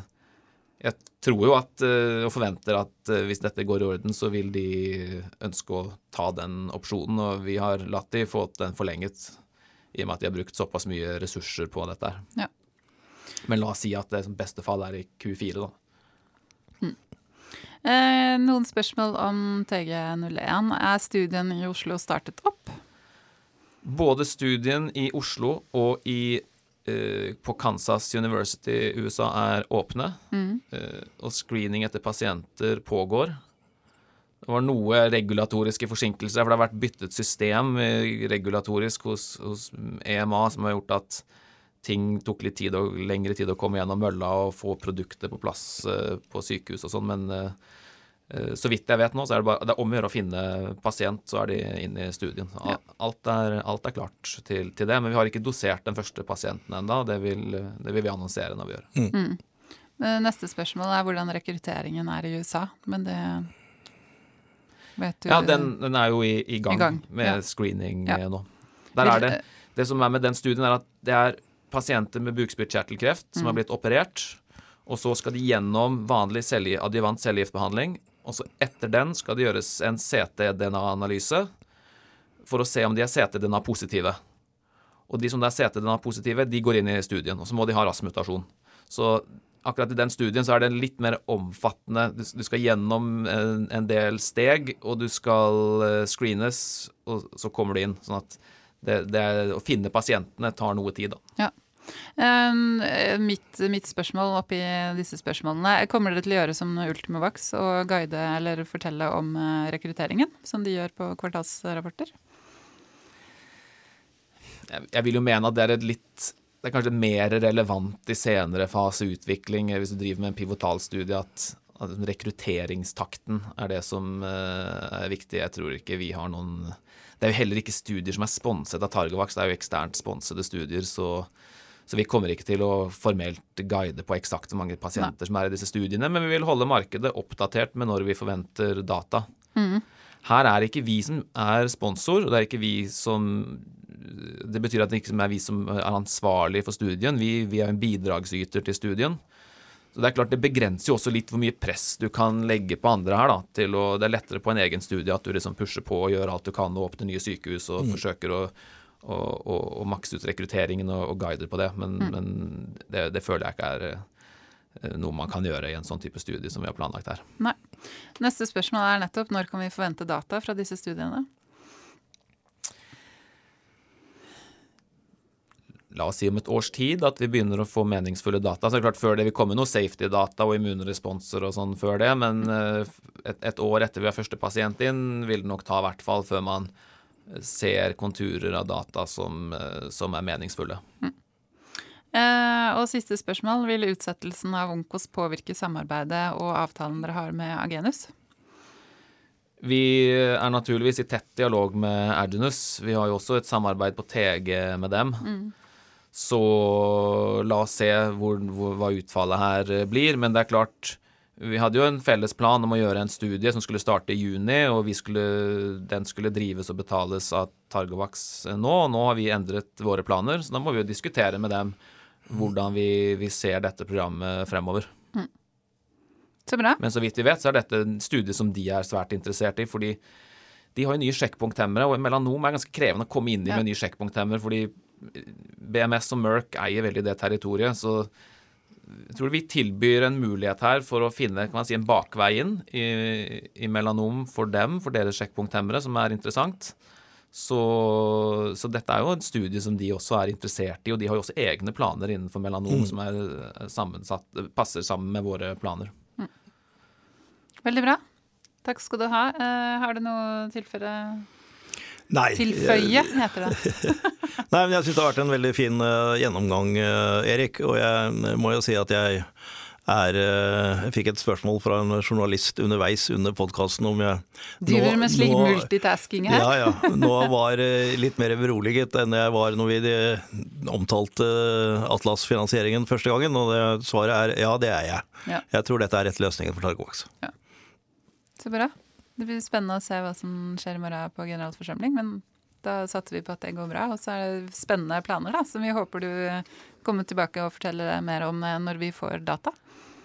jeg tror jo at, eh, og forventer at eh, hvis dette går i orden, så vil de ønske å ta den opsjonen. Og vi har latt de få den forlenget, i og med at de har brukt såpass mye ressurser på dette. Ja. Men la oss si at det som beste fall er i Q4, da. Eh, noen spørsmål om TG01. Er studien i Oslo startet opp? Både studien i Oslo og i, på Kansas University i USA er åpne. Eh, og screening etter pasienter pågår. Det var noe regulatoriske forsinkelser, for det har vært byttet system eh, regulatorisk hos, hos EMA som har gjort at ting tok litt tid og lengre tid å komme gjennom mølla og få produkter på plass på sykehus og sånn, men så vidt jeg vet nå, så er det bare det er om å gjøre å finne pasient, så er de inne i studien. Alt, er, alt er klart til, til, det, men vi har ikke dosert den første pasienten ennå. Det, det, vil vi annonsere når vi gjør. Mm. Mm. Neste spørsmål er hvordan rekrutteringen er i USA, men det Vet du, ja, den, den, er jo i, i, gang, i gang, med ja. screening ja. nå. Der er det. Det som er med den studien, er at det er pasienter med bukspyttkjertelkreft som mm. har blitt operert. Og så skal de gjennom vanlig cellegift, adjuvant cellegiftbehandling. Og så etter den skal det gjøres en CT-DNA-analyse for å se om de er CT-DNA-positive. Og de som er CT-DNA-positive, de går inn i studien. Og så må de ha rask mutasjon. Så akkurat i den studien så er det litt mer omfattende. Du, skal gjennom en, del steg, og du skal eh, screenes, og så kommer du inn. Sånn at det, det å finne pasientene tar noe tid, da. Ja. Um, mitt, mitt, spørsmål oppi disse spørsmålene Kommer dere til å gjøre som Ultimovax og guide eller fortelle om uh, rekrutteringen, som de gjør på kvartalsrapporter? Jeg, vil jo mene at det er et litt det er kanskje mer relevant i senere fase utvikling, hvis du driver med en pivotalstudie, at, at rekrutteringstakten er det som er viktig. Jeg tror ikke vi har noen Det er jo heller ikke studier som er sponset av Targovax, det er jo eksternt sponsede studier, så, så vi kommer ikke til å formelt guide på eksakt hvor mange pasienter Nei. som er i disse studiene, men vi vil holde markedet oppdatert med når vi forventer data. Mm. Her er ikke vi som er sponsor, og det er ikke vi som det betyr at det ikke er vi som er ansvarlig for studien. Vi, vi er en bidragsyter til studien. Så Det er klart det begrenser jo også litt hvor mye press du kan legge på andre her. da, til å, Det er lettere på en egen studie at du liksom pusher på og gjør alt du kan og åpner nye sykehus og mm. forsøker å, å, og, og makse ut rekrutteringen og, og guider på det. Men, mm. men det, det, føler jeg ikke er eh, noe man kan gjøre i en sånn type studie som vi har planlagt her. Nei. Neste spørsmål er nettopp når kan vi forvente data fra disse studiene? la oss si om et års tid, at vi begynner å få meningsfulle data. Så det er klart Før det vil komme noe safety-data og immunresponser og sånn før det, men eh, et, et, år etter vi har første pasient inn, vil det nok ta i hvert fall før man ser konturer av data som, eh, som er meningsfulle. Mm. Eh, og siste spørsmål. Vil utsettelsen av Onkos påvirke samarbeidet og avtalen dere har med Agenus? Vi er naturligvis i tett dialog med Agenus. Vi har jo også et samarbeid på TG med dem. Mm. Så la oss se hvor, hvor, hva utfallet her blir. Men det er klart, vi hadde jo en felles plan om å gjøre en studie som skulle starte i juni, og skulle, den skulle drives og betales av Targovax nå. Og nå har vi endret våre planer, så da må vi jo diskutere med dem hvordan vi, vi ser dette programmet fremover. Mm. Så bra. Men så vidt vi vet, så er dette en studie som de er svært interessert i. fordi de har jo nye sjekkpunkthemmere, og melanom er ganske krevende å komme inn i med nye sjekkpunkthemmer, fordi BMS og Merck eier veldig det territoriet. Så jeg tror vi tilbyr en mulighet her for å finne kan man si, en bakvei inn i, i melanom for dem, for deres sjekkpunkthemmere, som er interessant. Så, så, dette er jo en studie som de også er interessert i, og de har jo også egne planer innenfor melanom mm. som er passer sammen med våre planer. Mm. Veldig bra. Takk skal du ha. Uh, har du noe å tilføre? Nei. Tilføye, heter det. Nei, men jeg syns det har vært en veldig fin uh, gjennomgang, uh, Erik. Og jeg må jo si at jeg er uh, Jeg fikk et spørsmål fra en journalist underveis under podkasten om jeg Driver med slik nå, multitasking her? Ja, ja. Nå var litt mer beroliget enn jeg var når vi omtalte Atlas-finansieringen første gangen. Og det, svaret er ja, det er jeg. Ja. Jeg tror dette er rett løsningen for Targovax. Ja. Så bra. Det blir spennende å se hva som skjer i morgen på generalforsamling. Men da satser vi på at det går bra. Og så er det spennende planer da, som vi håper du kommer tilbake og forteller mer om eh, når vi får data.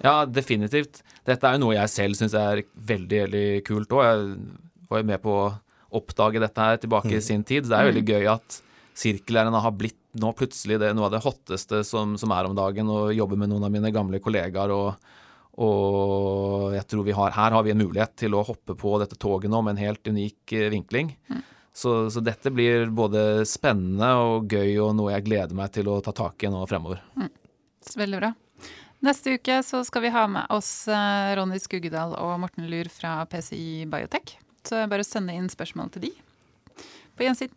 Ja, definitivt. Dette er jo noe jeg selv syns er veldig veldig kult òg. Jeg var jo med på å oppdage dette her tilbake mm. i sin tid. Det er veldig mm. gøy at sirkellærerne har blitt nå plutselig det noe av det hotteste som, som er om dagen, og jobber med noen av mine gamle kollegaer. og og jeg tror vi har, her har vi en mulighet til å hoppe på dette toget nå med en helt unik eh, vinkling. Mm. Så, så, dette blir både spennende og gøy og noe jeg gleder meg til å ta tak i nå fremover. Mm. Veldig bra. Neste uke så skal vi ha med oss eh, Ronny Skuggedal og Morten Lur fra PCI Biotech. Så bare sende inn spørsmål til de. På gjensyn.